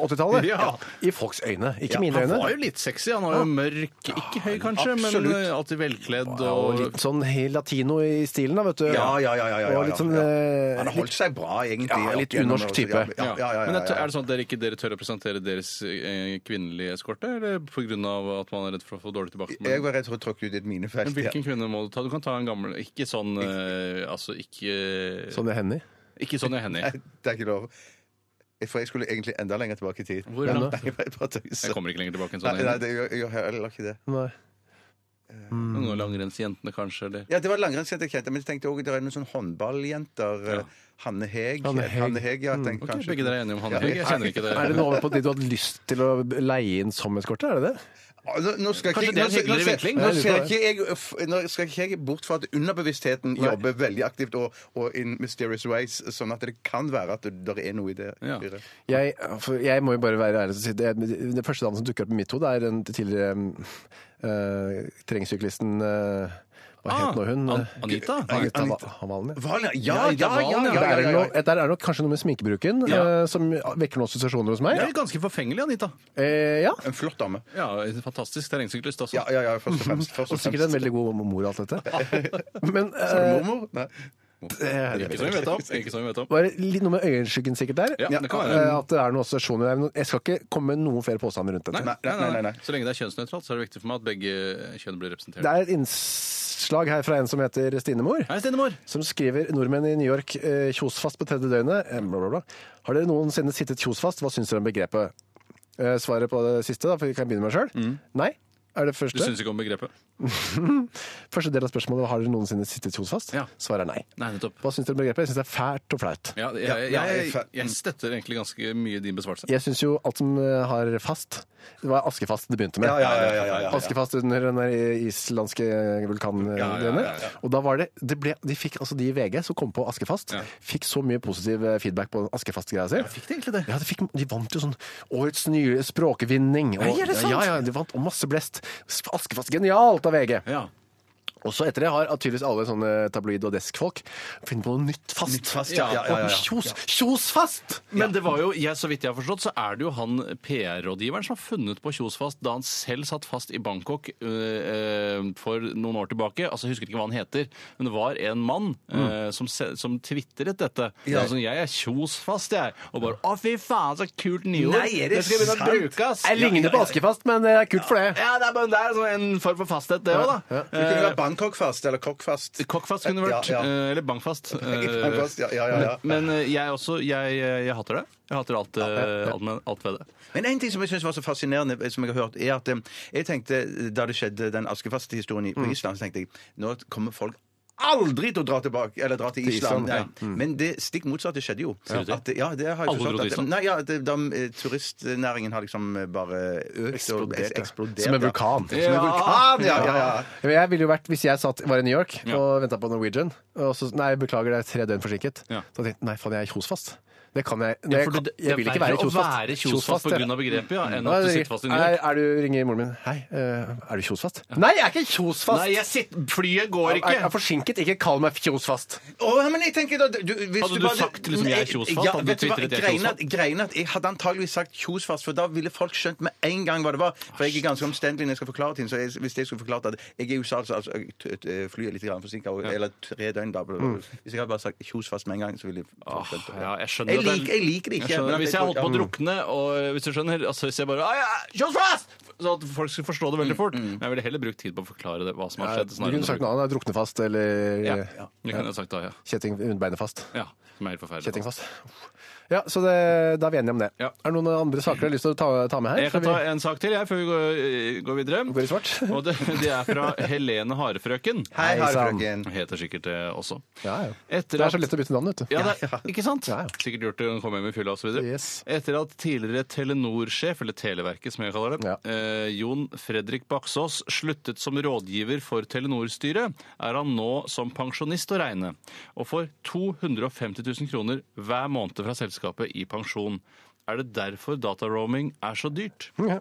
80-tallet. Ja. I folks øyne, ikke Ja, mine Han var jo litt sexy. Han var jo mørk, ikke høy kanskje, absolutt. men alltid velkledd. Ja, og Og litt sånn helt latino i stilen, da, vet du. Ja, ja, ja. ja, ja, ja, Og litt sånn Han har holdt seg bra, egentlig. Ja, litt unorsk type. Ja, ja, ja, ja, Men ja, er det sånn at dere ikke dere tør å presentere deres eh, kvinnelige eskorte, eller pga. at man er redd for å få dårlig Jeg var redd for å tråkke ut i et minefelt. Men hvilken kvinne må du ta? Du kan ta en gammel Ikke sånn eh, Altså ikke Sonja Hennie. Ikke Sonja Hennie. Nei, det er ikke lov. For jeg skulle egentlig enda lenger tilbake i tid. Hvor da? Nei, jeg. Jeg kommer ikke lenger tilbake enn Nei, sånn. nei, det gjør jeg gjør heller ikke det. Nei. Noen langrennsjentene, kanskje? Eller? Ja, det var langrennsjenter jeg kjente, men jeg tenkte også det er noen sånne håndballjenter. Ja. Eh, Hanne Heg. Hanne Heg. Heg ja, tenk, okay, kanskje. begge dere er enige om Hanne Ja. Heg? Jeg kjenner ikke det. Er det noe på at du hadde lyst til å leie inn som eskorte? Er det det? Ah, Nå, nå skal Kanskje ikke, det er en skal- hyggeligere nå, vinkling? Nå Jeg skal ikke jeg, nå skal ikke jeg bort fra at underbevisstheten jobber veldig aktivt og, og in mysterious ways, sånn at det kan være at det, der er noe i det. Ja. Jeg, for jeg må jo bare være ærlig og si det, det første navnet som dukker opp i mitt hode, er den tidligere øh, terrengsyklisten uh, Hva Ah, het nå hun? An- Anita? Anita Anita. Va- Valen, ja. Ja! Ja, Ja, ja, ja! Der ja, er det ja, noe, der er det nok kanskje noe med sminkebruken Ja. eh, som vekker noen assosiasjoner hos meg. Det er ganske forfengelig, Anita. Eh, ja. En flott dame. Ja, en Fantastisk terrengsyklist også. Ja, ja, ja, først og fremst. Først Og og sikkert en veldig god mor og alt dette. Men Sa du eh, mormor? Nei. Eh, Ikke som vi vet om. Ikke som vi vet om. Bare litt noe med øyenskyggen sikkert der. Ja, det kan Eh, være. At det er noen assosiasjoner der. Jeg skal ikke komme med noen flere påstander rundt dette. Nei, nei, nei, nei. Så lenge det er kjønnsnøytralt, så er det viktig for meg at begge kjønn blir representert. Det er et innslag her fra en som heter Stinemor. Hei, Stenemor! som skriver nordmenn i New York eh, kjosfast på tredje døgnet. Eh, bla, bla, bla. Har dere noensinne sittet kjosfast? Hva syns dere om begrepet? Eh, svaret på det siste, da, for vi kan begynne med meg sjøl. Nei. Er det Du første? syns ikke om begrepet? Første del av spørsmålet har dere noensinne sittet trosfast. Ja. Svaret er nei. Nei, nettopp. Hva syns dere om begrepet? Jeg syns det er fælt og flaut. Ja, jeg, jeg, jeg, jeg- jeg støtter egentlig ganske mye din besvarelse. Jeg syns jo alt som eh, har fast Det var askefast det begynte med. Ja, ja, ja, ja, ja, ja. Askefast under den der islandske vulkangreiene. Ja, ja, ja, ja. Og da var det, det ble, De fikk altså de i VG som kom på Askefast, Ja. fikk så mye positiv eh, feedback på Askefast-greia si. Fikk de egentlig det? Ja, de, fikk, de vant jo sånn Årets nye språkvinning. Og, ja, er det sant? Ja, ja, de vant og masse blest. Askefast genialt av VG. Ja. Og så etter det har tydeligvis alle sånne tabloid- og desk-folk funnet på noe nytt fast. Nytt fast, ja, ja, ja, ja, ja. Kjos, kjosfast! Men det var jo, jeg, så vidt jeg har forstått, så er det jo han PR-rådgiveren som har funnet på Kjosfast da han selv satt fast i Bangkok øh, øh, for noen år tilbake. Altså, Jeg husker ikke hva han heter, men det var en mann øh, som, se- som tvitret dette. Ja. Altså, jeg er Kjosfast, jeg. Og bare Å, fy faen, så kult nyord! Nei, er det skal jeg begynne å sant? bruke, ass! Jeg ligner på Askefast, men det er kult for det. Ja, det er, bare, det er sånn en form for fasthet, det òg, da. Det kunne være Bangkok-fast eller Kokkfast. Kokkfast kunne vært. Ja, ja. øh, Eller bankfast. Bankfast, ja, ja, ja, ja. Men øh, jeg også, jeg, jeg hater det. Jeg hater alt, alt, med, alt ved det. Men en ting som jeg synes var så fascinerende, som jeg har hørt, er at eh, jeg tenkte, da det skjedde den Askefast-historien i- på Island, så tenkte jeg nå kommer folk aldri til å dra tilbake, eller dra til Til Island. Nei. Men det stikk motsatte skjedde jo. Sier du det? At, ja, det har jeg Alle dro forstått. til At, Island? nei, ja, det, da, eh, turistnæringen har liksom eh, bare økt og Eksplodert, ja. eksplodert. Som en ja. vulkan. Som en vulkan, ja, ja, ja. Men Jeg ville jo vært, Hvis jeg satt, var i New York Ja. og venta på Norwegian og så, Nei, beklager, det er tre døgn forsinket. Ja. Så tenkte jeg nei, faen, jeg er kjosfast. Det kan jeg. Nei, Ja, jeg, for kan, det, jeg vil ikke være å kjosfast. være kjosfast ja. pga. begrepet, ja, enn at du sitter fast i New er, York. er du ringer moren min. Hei, eh, er du kjosfast? Nei, jeg er ikke kjosfast! Nei, jeg sitter, flyet går ikke! Jeg er, er forsinket, ikke kall meg kjosfast. Oh, men jeg tenker da du, hvis Hadde du bare- sagt liksom, jeg er kjosfast? Ja, Hadde du tvitret jeg er er kjosfast? Er jeg hadde antageligvis sagt kjosfast, for da ville folk skjønt med en gang hva det var. For jeg er ganske omstendelig når jeg skal forklare ting. Så jeg, hvis jeg skulle forklart at jeg er i USA, altså, altså t- flyet er litt forsinka, eller tre døgn da Hvis jeg hadde bare sagt kjosfast med en gang, så ville folk skjønt det. Jeg er- liker, jeg liker det ikke. Jeg skjønner. Hvis jeg holdt på å drukne, og hvis du skjønner altså Hvis jeg bare «Ah, fast! Kjosfast! Så at folk skulle forstå det veldig fort. Men jeg ville heller brukt tid på å forklare det, hva som har Ja, skjedd. du snarere enn kunne sagt bruke- noe annet. Drukne fast eller Ja, ja. det kunne jeg sagt da, ja. kjetting under beinet fast. ja. Mer forferdelig. Kjetting fast. Kjettingfast. Ja, så det, da er vi enige om det. Ja. Er det noen andre saker du har lyst til å ta, ta med her? Jeg kan ta en sak til jeg, før vi går, går videre. går i svart? Og det, det er fra Helene Harefrøken. Hei. Harefrøken. Hun heter sikkert det også. Ja, ja. Etter Det er så lett å bytte navn, vet du. Ja, det, ikke sant? Ja, ja. Sikkert gjort det å komme hjem i fylla osv. Yes. Etter at tidligere Telenor-sjef, eller Televerket som jeg kaller det, Ja. eh, Jon Fredrik Baksås sluttet som rådgiver for Telenor-styret, er han nå som pensjonist å regne, og får 250 000 kroner hver måned fra selskapet i pensjon. Er det derfor dataroaming er så dyrt? Ja.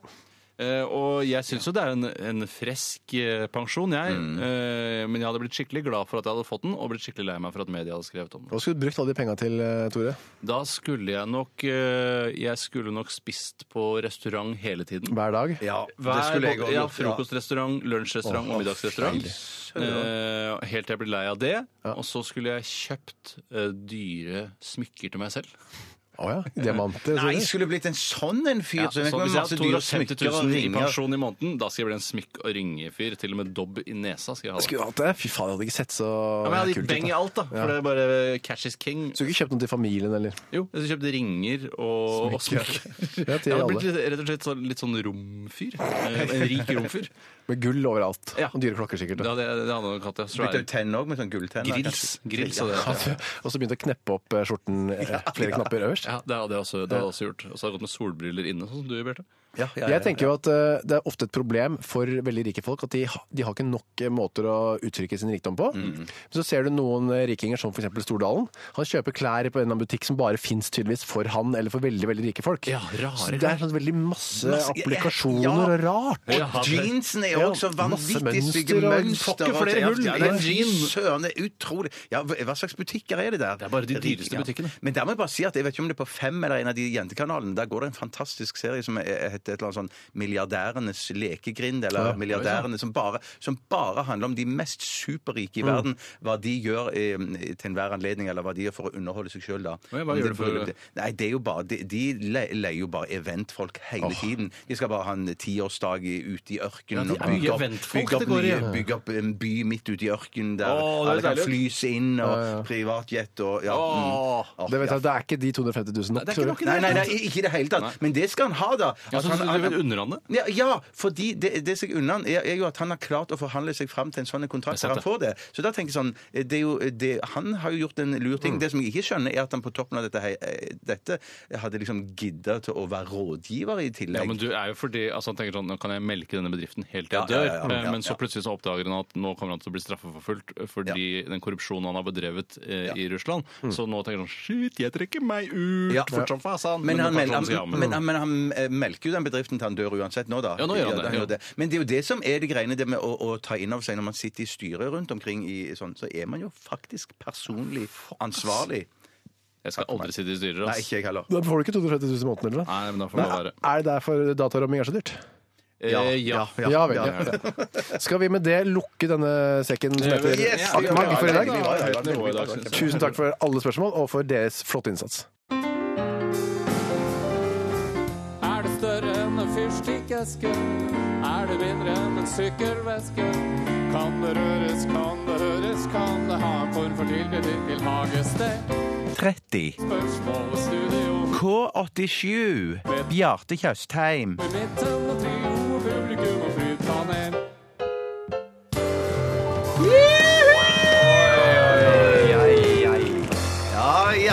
Uh, og jeg syns jo det er en, en fresk eh, pensjon, jeg. Eh, men jeg hadde blitt skikkelig glad for at jeg hadde fått den, og blitt skikkelig lei meg for at media hadde skrevet om den. Hva skulle du brukt alle de penga til, Tore? Da skulle jeg nok Jeg skulle nok spist på restaurant hele tiden. Hver dag? Ja, Hver, det jeg ja. Frokostrestaurant, lunsjrestaurant og middagsrestaurant. Eh, helt til jeg ble lei av det. Og så skulle jeg kjøpt dyre smykker til meg selv. Å ja. Diamanter. Nei, jeg skulle blitt en sånn en fyr. Ja, så jeg så hvis jeg har 250 000 i pensjon i måneden, da skal jeg bli en smykk- og ringefyr. Til og med dobb i nesa skal jeg ha. det. Skulle hatt det? Fy faen, jeg hadde ikke sett så Ja, men jeg hadde gitt beng i alt, da. For det er bare cash is king. Skulle du ikke kjøpt noe til familien, eller? Jo, jeg skulle kjøpt ringer og smykker. Ja, Jeg hadde blitt litt- rett og slett sånn, litt sånn romfyr. Eh, En rik romfyr. Med gull overalt. Ja. Og dyre klokker, sikkert. Det hadde det hadde nok hatt, ja. Bytte tenn òg, med sånn gulltenner. grills. grills. Ja, Og så begynte å kneppe opp eh, skjorten eh, flere knapper øverst. Ja, det hadde jeg også, det hadde jeg også gjort. Og så hadde jeg gått med solbriller inne, sånn som du, Bjarte. Ja, ja, ja, Jeg tenker jo at eh, det er ofte et problem for veldig rike folk at de, ha- de har ikke nok eh, måter å uttrykke sin rikdom på. Mm. Så ser du noen eh, rikinger, som f.eks. Stordalen. Han kjøper klær på en eller annen butikk som bare fins tydeligvis for han eller for veldig veldig rike folk. Ja, rare så det er sånn veldig masse, Masse- applikasjoner ja. og rart. Og Ja, det- jeansen er Ja, også masse vanvittig stygge mønster og- mønster. Får ikke og- flere hull Ja, i ja, en fy jean. Søren, det er utrolig. Ja, hva slags butikker er det der? Det er bare de dyreste Ja. butikkene. Men der må jeg bare si at jeg vet ikke om det er på Fem eller en av de jentekanalene. Der går det en fantastisk serie som er- heter et eller annet sånn Milliardærenes lekegrind, eller Ja, Milliardærene, som bare, som bare handler om de mest superrike i Mm. verden. Hva de gjør eh, til enhver anledning, eller hva de gjør for å underholde seg sjøl, da. Hva Men gjør de for- Nei, det er jo bare De, de leier jo bare eventfolk hele tiden. De skal bare ha en tiårsdag ute i ørkenen. Ja, og bygge opp- bygge opp det går Bygge opp en by midt ute i ørkenen der oh, alle kan flyse flys inn, og privatjet og ja. oh. mm. Det, vet ja. jeg, det er ikke de 250 000 nok. det du? Nei, nei, nei, ikke i det hele tatt. Men det skal han ha, da. Ja, At han- han- han ja, ja, fordi det, det som er unna er, er jo at han har klart å forhandle seg fram til en sånn kontrakt der han får det. Så da tenker jeg sånn det er jo, det, Han har jo gjort en lur ting. Mm. Det som jeg ikke skjønner, er at han på toppen av dette, hei- eh, dette hadde liksom gidda til å være rådgiver i tillegg. Ja, men du er jo fordi altså han tenker sånn, Nå kan jeg melke denne bedriften helt til jeg dør. ja, ja, Eh, Men så plutselig så oppdager han at nå kommer han til å bli straffeforfulgt fordi den korrupsjonen han har bedrevet eh, i Russland. Så nå tenker han shit, jeg trekker meg ut! Ja. Fortsatt fasan! Men men, han, eh, melker jo den bedriften til han dør uansett nå, da. Ja, nå gjør han det, ja. Men det er jo det som er det greiene det med å, å ta inn over seg når man sitter i styret rundt omkring i sånn, så er man jo faktisk personlig ansvarlig. Jeg skal aldri sitte i styrer. Nei, ikke jeg heller. Da får du ikke 230 000 i måneden, eller? Nei, men da får det være. Er det derfor dataromming er så dyrt? Eh, ja. Ja, vel. Ja. Skal vi med det lukke denne sekken som heter Yes, Akmag for i dag? I synes jeg. Tusen takk for alle spørsmål og for deres flotte innsats. Større enn en fyrstikkeske? Er det mindre enn en sykkelveske? Kan det røres, kan det høres, kan det ha form for tilknytning til hagested? 30. Spørsmål og studio K87. Bjarte Tjøstheim. i midten og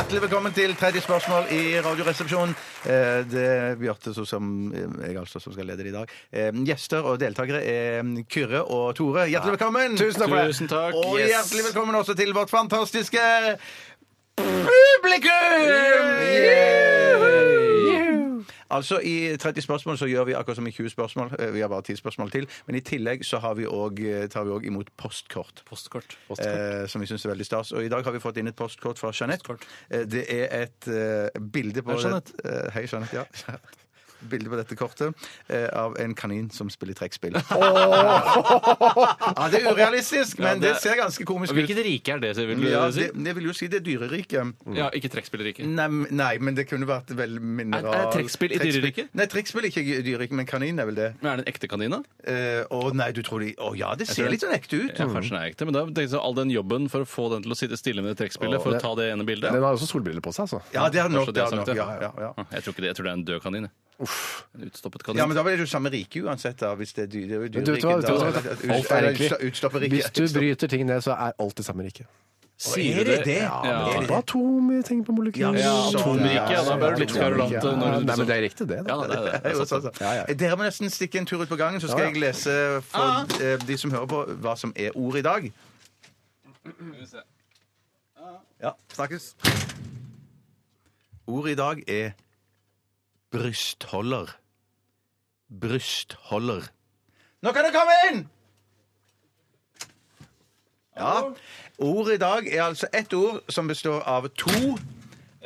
Hjertelig velkommen til tredje spørsmål i Radioresepsjonen. Eh, Det er Bjarte så som jeg altså som skal lede det i dag. Eh, Gjester og deltakere er Kyrre og Tore. Hjertelig velkommen! Tusen takk for det. Tusen takk. Og Yes. hjertelig velkommen også til vårt fantastiske publikum! Altså, I 30 spørsmål så gjør vi akkurat som i 20 spørsmål. Eh, Vi har bare 10 spørsmål til. Men i tillegg så har vi også, tar vi òg imot postkort. Postkort. Eh, som vi syns er veldig stas. Og i dag har vi fått inn et postkort fra Jeanette. Eh, det er et eh, bilde på Hei, Jeanette. det- eh, Hei, Jeanette. Ja. Bilde på dette kortet eh, av en kanin som spiller trekkspill. ja, det er urealistisk, men Ja, det, det- ser ganske komisk ut. Hvilket rike er det, vil du Ja, si? det, det vil jo si det er dyreriket. Ja, ikke trekkspillriket. Nei, nei, men det kunne vært vel mineral... Er- er trekkspill i dyreriket? Nei, trekkspill er ikke dyreriket, men kanin er vel det. Men er det en ekte kanin, da? Eh, Å nei, du tror de Å ja, det ser tror litt sånn ekte ut. Ja, kanskje den er ekte, men da tenker jeg så all den jobben for å få den til å sitte stille med det trekkspillet, for å ta det ene bildet Den har også solbriller på seg, altså. Ja, det er nok. Kanskje Det det er nok. Ja, ja. ja, ja. Jeg tror ikke det. Jeg tror det er en død kanin. jeg. En utstoppet kanin. Ja, men da blir det jo samme rike uansett, da, hvis det er dyr. Det er jo du dyreriket, du da. du Alt er egentlig- Hvis du bryter ting ned, så er alt det samme riket. Sier Er du det det? Ja. Er det det? ting på molekyler. Ja, atomriket, ja, da blir det litt kverulant Ja, Nei, men det er riktig, det. Ja, det er er sånn. Ja, ja. Dere må nesten stikke en tur ut på gangen, så skal Ja, ja. jeg lese for eh, de som hører på, hva som er ordet i dag. Ja, snakkes. Ordet i dag er brystholder. Brystholder. Nå kan dere komme inn! Ja. Ordet i dag er altså ett ord som består av to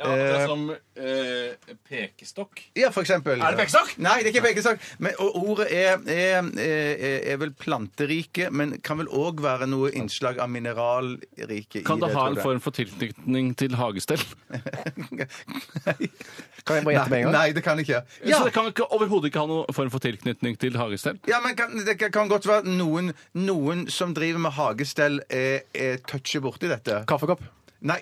akkurat som eh, pekestokk. Ja, for eksempel. Er det pekestokk? Nei, det er ikke pekestokk. Men, og ordet er, er, er, er vel planterike, men kan vel òg være noe innslag av mineralrike Kan i det det. ha tror en jeg. form for tilknytning til hagestell? Kan jeg bare gjette med en gang? Nei, det kan jeg ikke. Så det kan ikke, overhodet ikke ha noen form for tilknytning til hagestell? Ja, men kan, Det kan godt være noen, noen som driver med hagestell, er, er toucher borti dette. Kaffekopp. Nei.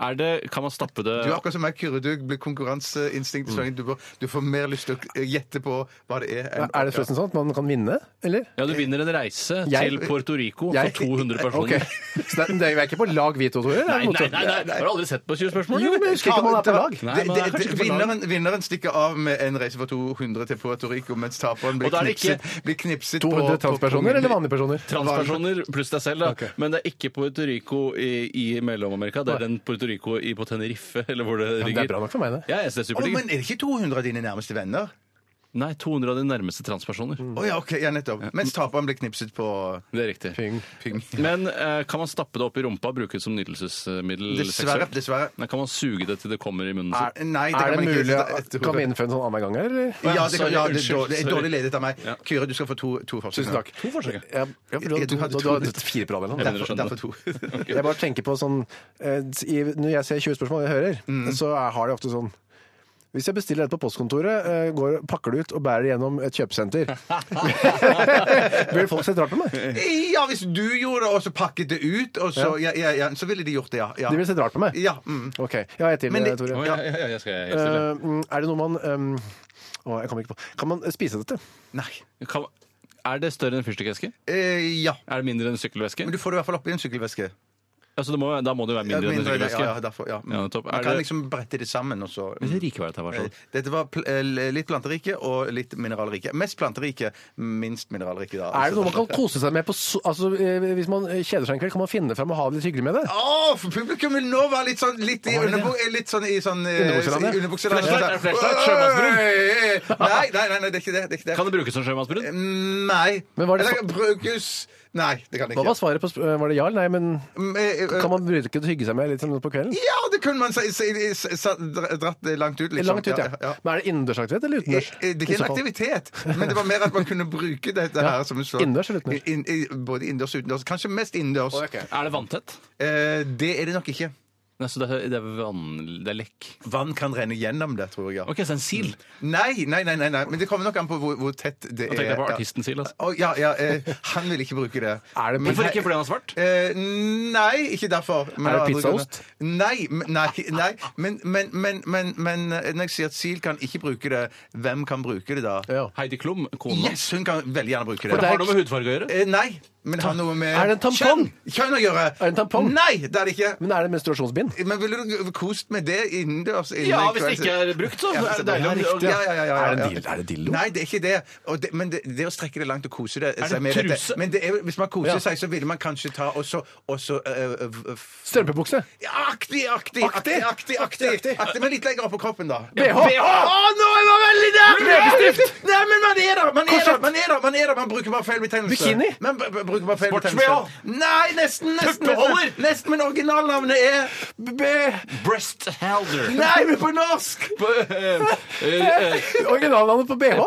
Er det, kan man stappe det Du er akkurat som meg, Kyrre. Du blir konkurranseinstinkt. Mm. Du, får- du får mer lyst til å gjette på hva det er. enn- Er det forresten sånn at man kan vinne, eller? Ja, du vinner en reise Jeg- til Puerto Rico Jeg- for 200 personer. Ok. Så det, det er ikke på lag vi to, Tore? Nei, nei, nei, nei, Har du aldri sett på 20 spørsmål? Jo, men jeg husker ikke om man er på lag. Nei, Det- men er det- kanskje ikke på lag. vinneren, vinneren stikker av med en reise for 200 til Puerto Rico, mens taperen blir Og da er det knipset, blir knipset 200 på- på transpersoner pungen. eller vanlige personer? Transpersoner pluss deg selv, da. Men det er ikke Puerto Rico i, i Mellom-Amerika. Det er den Puerto Rico i, på Tenerife, eller hvor det Ja, ligger. det er bra nok for meg, det. Ja, jeg synes det er Å, superdigg. men er det ikke 200 av dine nærmeste venner? Nei, 200 av de nærmeste transpersoner. Å ja, ok, ja, nettopp. Mens taperen blir knipset på Det er riktig. Ping, ping. Men eh, kan man stappe det opp i rumpa og bruke det som nytelsesmiddel? Dessverre. seksuelt? dessverre. Nei, kan man suge det til det kommer i munnen Er, sin? nei, det Er kan det man ikke. mulig at Kan vi innføre en sånn annenhver gang her, eller? Ja, det, kan, Sorry, ja, det, er unnskyld, dårlig, det er dårlig ledet av meg. Kyrre, du skal få to, to forsøk. Tusen takk. To forsøk, ja. Ja, ja, for du, Ja, har du hadde du, to. har fire på rad eller noe. Derfor, Derfor to. Jeg bare tenker på sånn eh, i, Når jeg ser 20 spørsmål og hører, Mm. så er, har de ofte sånn hvis jeg bestiller dette på postkontoret, eh, går, pakker det ut og bærer det gjennom et kjøpesenter Vil folk sett rart på meg? Ja, hvis du gjorde det, og så pakket det ut, og så, ja. Ja, ja, så ville de gjort det, ja. ja. De ville sett rart på meg? Ja, mm. OK. Ja, jeg til, det- Tore. Å, ja, ja, ja, jeg skal jeg. Eh, mm, er det noe man um, å, jeg kommer ikke på. Kan man spise dette? Nei. Kan, er det større enn fyrstikkeske? Eh, ja. Er det mindre enn sykkelveske? Men du får det i hvert fall oppi en sykkelveske. Altså, det må, da må det jo være Ja, mindre enn en mindre, ja, ja, derfor, ja. Ja, nettopp. Man kan det- liksom brette det sammen, og så Hvis det rike var dette, var sånn. Dette var pl eh, litt planterike og litt mineralrike. Mest planterike, minst mineralrike. da. Er det noe man kan kose seg med på so altså, eh, Hvis man kjeder seg en kveld, kan man finne fram og ha det litt hyggelig med det? Å, for publikum vil nå være litt sånn litt i, underbu litt sånn i sånn eh, Underbukseland, ja. i underbukseland. Flashlight, er det flashlight? Oi, Nei, nei, nei, nei, det er ikke det. det, er ikke det. Kan det brukes som sjømannsbrudd? Nei. Men var det Eller brukes Nei, det kan jeg Hva ikke. var svaret på sp Var det ja eller nei? Men Mm, eh, eh, kan man bruke det å hygge seg med litt sånn på kvelden? Ja, det kunne man si, si, si, sa- dratt det langt ut, liksom. Langt ut, ja. Men er det innendørsaktivitet eller Eh, utendørs? eh, Det er I ikke så en fall? aktivitet, men det var mer at man kunne bruke dette her som en slags Innendørs eller utendørs? In- i- Både innendørs og utendørs. Kanskje mest innendørs. Er det vanntett? Eh, det er det nok ikke. Nei, så det er, det er vann Det er lekk. Vann kan renne gjennom det, tror jeg. ja. OK, så en sil. Nei, nei, nei, nei, nei, men det kommer nok an på hvor, hvor tett det er. er. tenker jeg på Ja. artisten-sil. Altså. Å, ja, ja, eh, han vil ikke bruke det. Er det Hvorfor ikke? Fordi han er svart? Eh, nei, ikke derfor. Men Er det av andre pizzaost? grunner. Nei, men- nei, nei men, men, men, men, men eh, når jeg sier at Sil kan ikke bruke det, hvem kan bruke det da? Ja. Heidi Klum, kona. Yes, hun kan veldig gjerne bruke det. For det har noe med hudfarge å gjøre? Eh, nei, men det har noe med Er det en tampong? Kjønn, kjønn å gjøre. Er det en tampong? Nei, det er det ikke. Men er det menstruasjonsbind? Men ville du kost med det innendørs? innen Ja, hvis det ikke er brukt, så Ja, er det deilig. ja, om- riktig. Ja, ja, ja, ja, Er det dildo? Er det dildo? Nei, det er ikke det. Og det men det, det å strekke det langt og kose det, det seg med truse? dette Men det er, hvis man koser Ja. seg, så ville man kanskje ta og så, og så øh, øh, Strømpebukse? ja, Aktig, aktig, aktig, aktig, aktig, aktig, Men litt lenger opp på kroppen, da. BH? Å, nå er man veldig der! Nei, men man er der! Man er der, man er der, man er der. Man bruker bare feil betegnelse. Bikini? Man b b bruker bare feil Sports-BH? Nei, nesten, nesten. Nesten, nesten men originalnavnet er B... Breast holder. Nei, men på norsk! Originalnavnet på BH?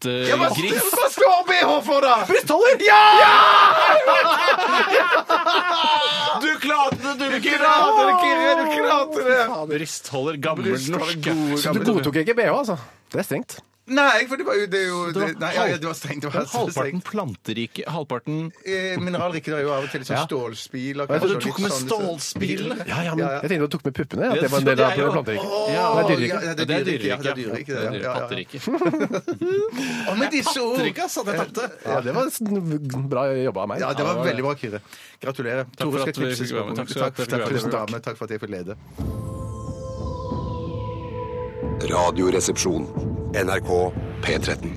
Ja, hva, Pattegris. hva står BH for, da? Brystholder! Du klarte det, du, Du klarte det, Kyrre! Du klarte det! Brystholder, gammel norsk. Så du godtok ikke BH, altså? Det er strengt. Nei, for det var jo det, er jo, det, var nei, ja, ja, det var strengt. Det var så halvparten strengt. planterike, halvparten Eh, Mineralrike det er jo av og til litt sånn Ja. stålspil. Og kanskje du tok litt med sånn- stålspilene? Ja, ja, men Ja, ja. jeg tenkte du tok med puppene. At Ja, det var en del av er planteriket. Åh, Det er ja, dyreriket. ja, det er dyreriket. Ja, det er dyreriket. det, Det Ja, ja, ja. Patterike. Og med disse ord Patterike, at jeg tapte. Ja, det var s- bra jobba av meg. Ja, det var veldig bra, Kyrre. Gratulerer. for skal at vi knipses fikk på være med. Takk skal- Takk, takk takk for for at tusen du takk, men takk for at jeg fikk lede. Radioresepsjon. NRK P13.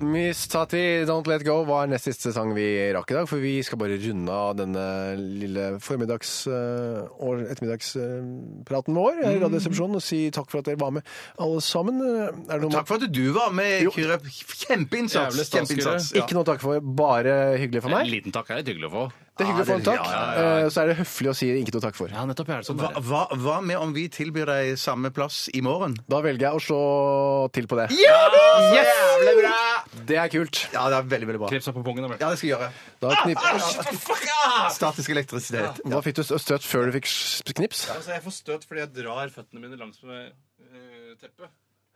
Miss Tati, Don't Let Go var nest siste sang vi rakk i dag, for vi skal bare runde av denne lille formiddags- eh, og ettermiddagspraten vår i Radioresepsjonen og si takk for at dere var med, alle sammen. Eh, Er det noe Takk for at du var med. Kyrre. Kjempeinnsats. Jævlig stas, Kjempeinnsats. Ikke noe takk for, bare hyggelig for meg. En liten takk er litt hyggelig å få. Det er hyggelig å få en takk. ja, ja, Eh, Så er det høflig å si ikke noe takk for. Ja, nettopp. Er det sånn Hva, hva, hva med om vi tilbyr deg samme plass i morgen? Da velger jeg å slå til på det. Ja! yes! jævlig bra! Det er kult. Ja, det er veldig, veldig bra. Knips opp på pungen. da, vel. Ja, det skal jeg gjøre. Da knip... Statisk elektrisitet. Hva fikk du støt før du fikk knips? Altså, jeg får støt fordi jeg drar føttene mine langs med eh, teppet.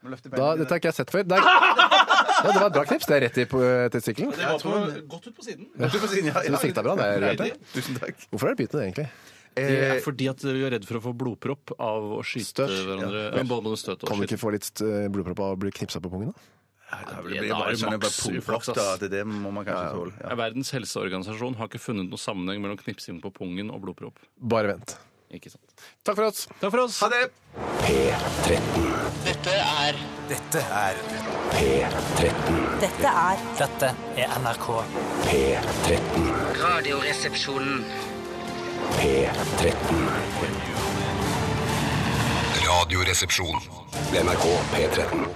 Da, dette har ikke jeg sett før. Det, er... ja, det var et bra knips. Det er rett i på testikkelen. Det var på, godt ut på siden. Ut på siden ja, Du sikta bra der, Bjarte. Tusen takk. Hvorfor er det pyton, egentlig? Det Eh, er fordi at vi er redd for å få blodpropp av å skyte Støt. hverandre. Ja. Både med støt og Kan vi skyte. ikke få litt eh, blodpropp av å bli knipsa på pungen? da? det det blir bare sånn maks uflaks, pungpropp, da. ass. Det, det må man kanskje tåle. Ja, Ja. Verdens helseorganisasjon har ikke funnet noen sammenheng mellom knipsing på pungen og blodpropp. Bare vent. Ikke sant. Takk for oss. Takk for oss. Ha det! Dette er Dette er Dette er Dette er NRK. Radioresepsjonen. Radioresepsjon. NRK P13.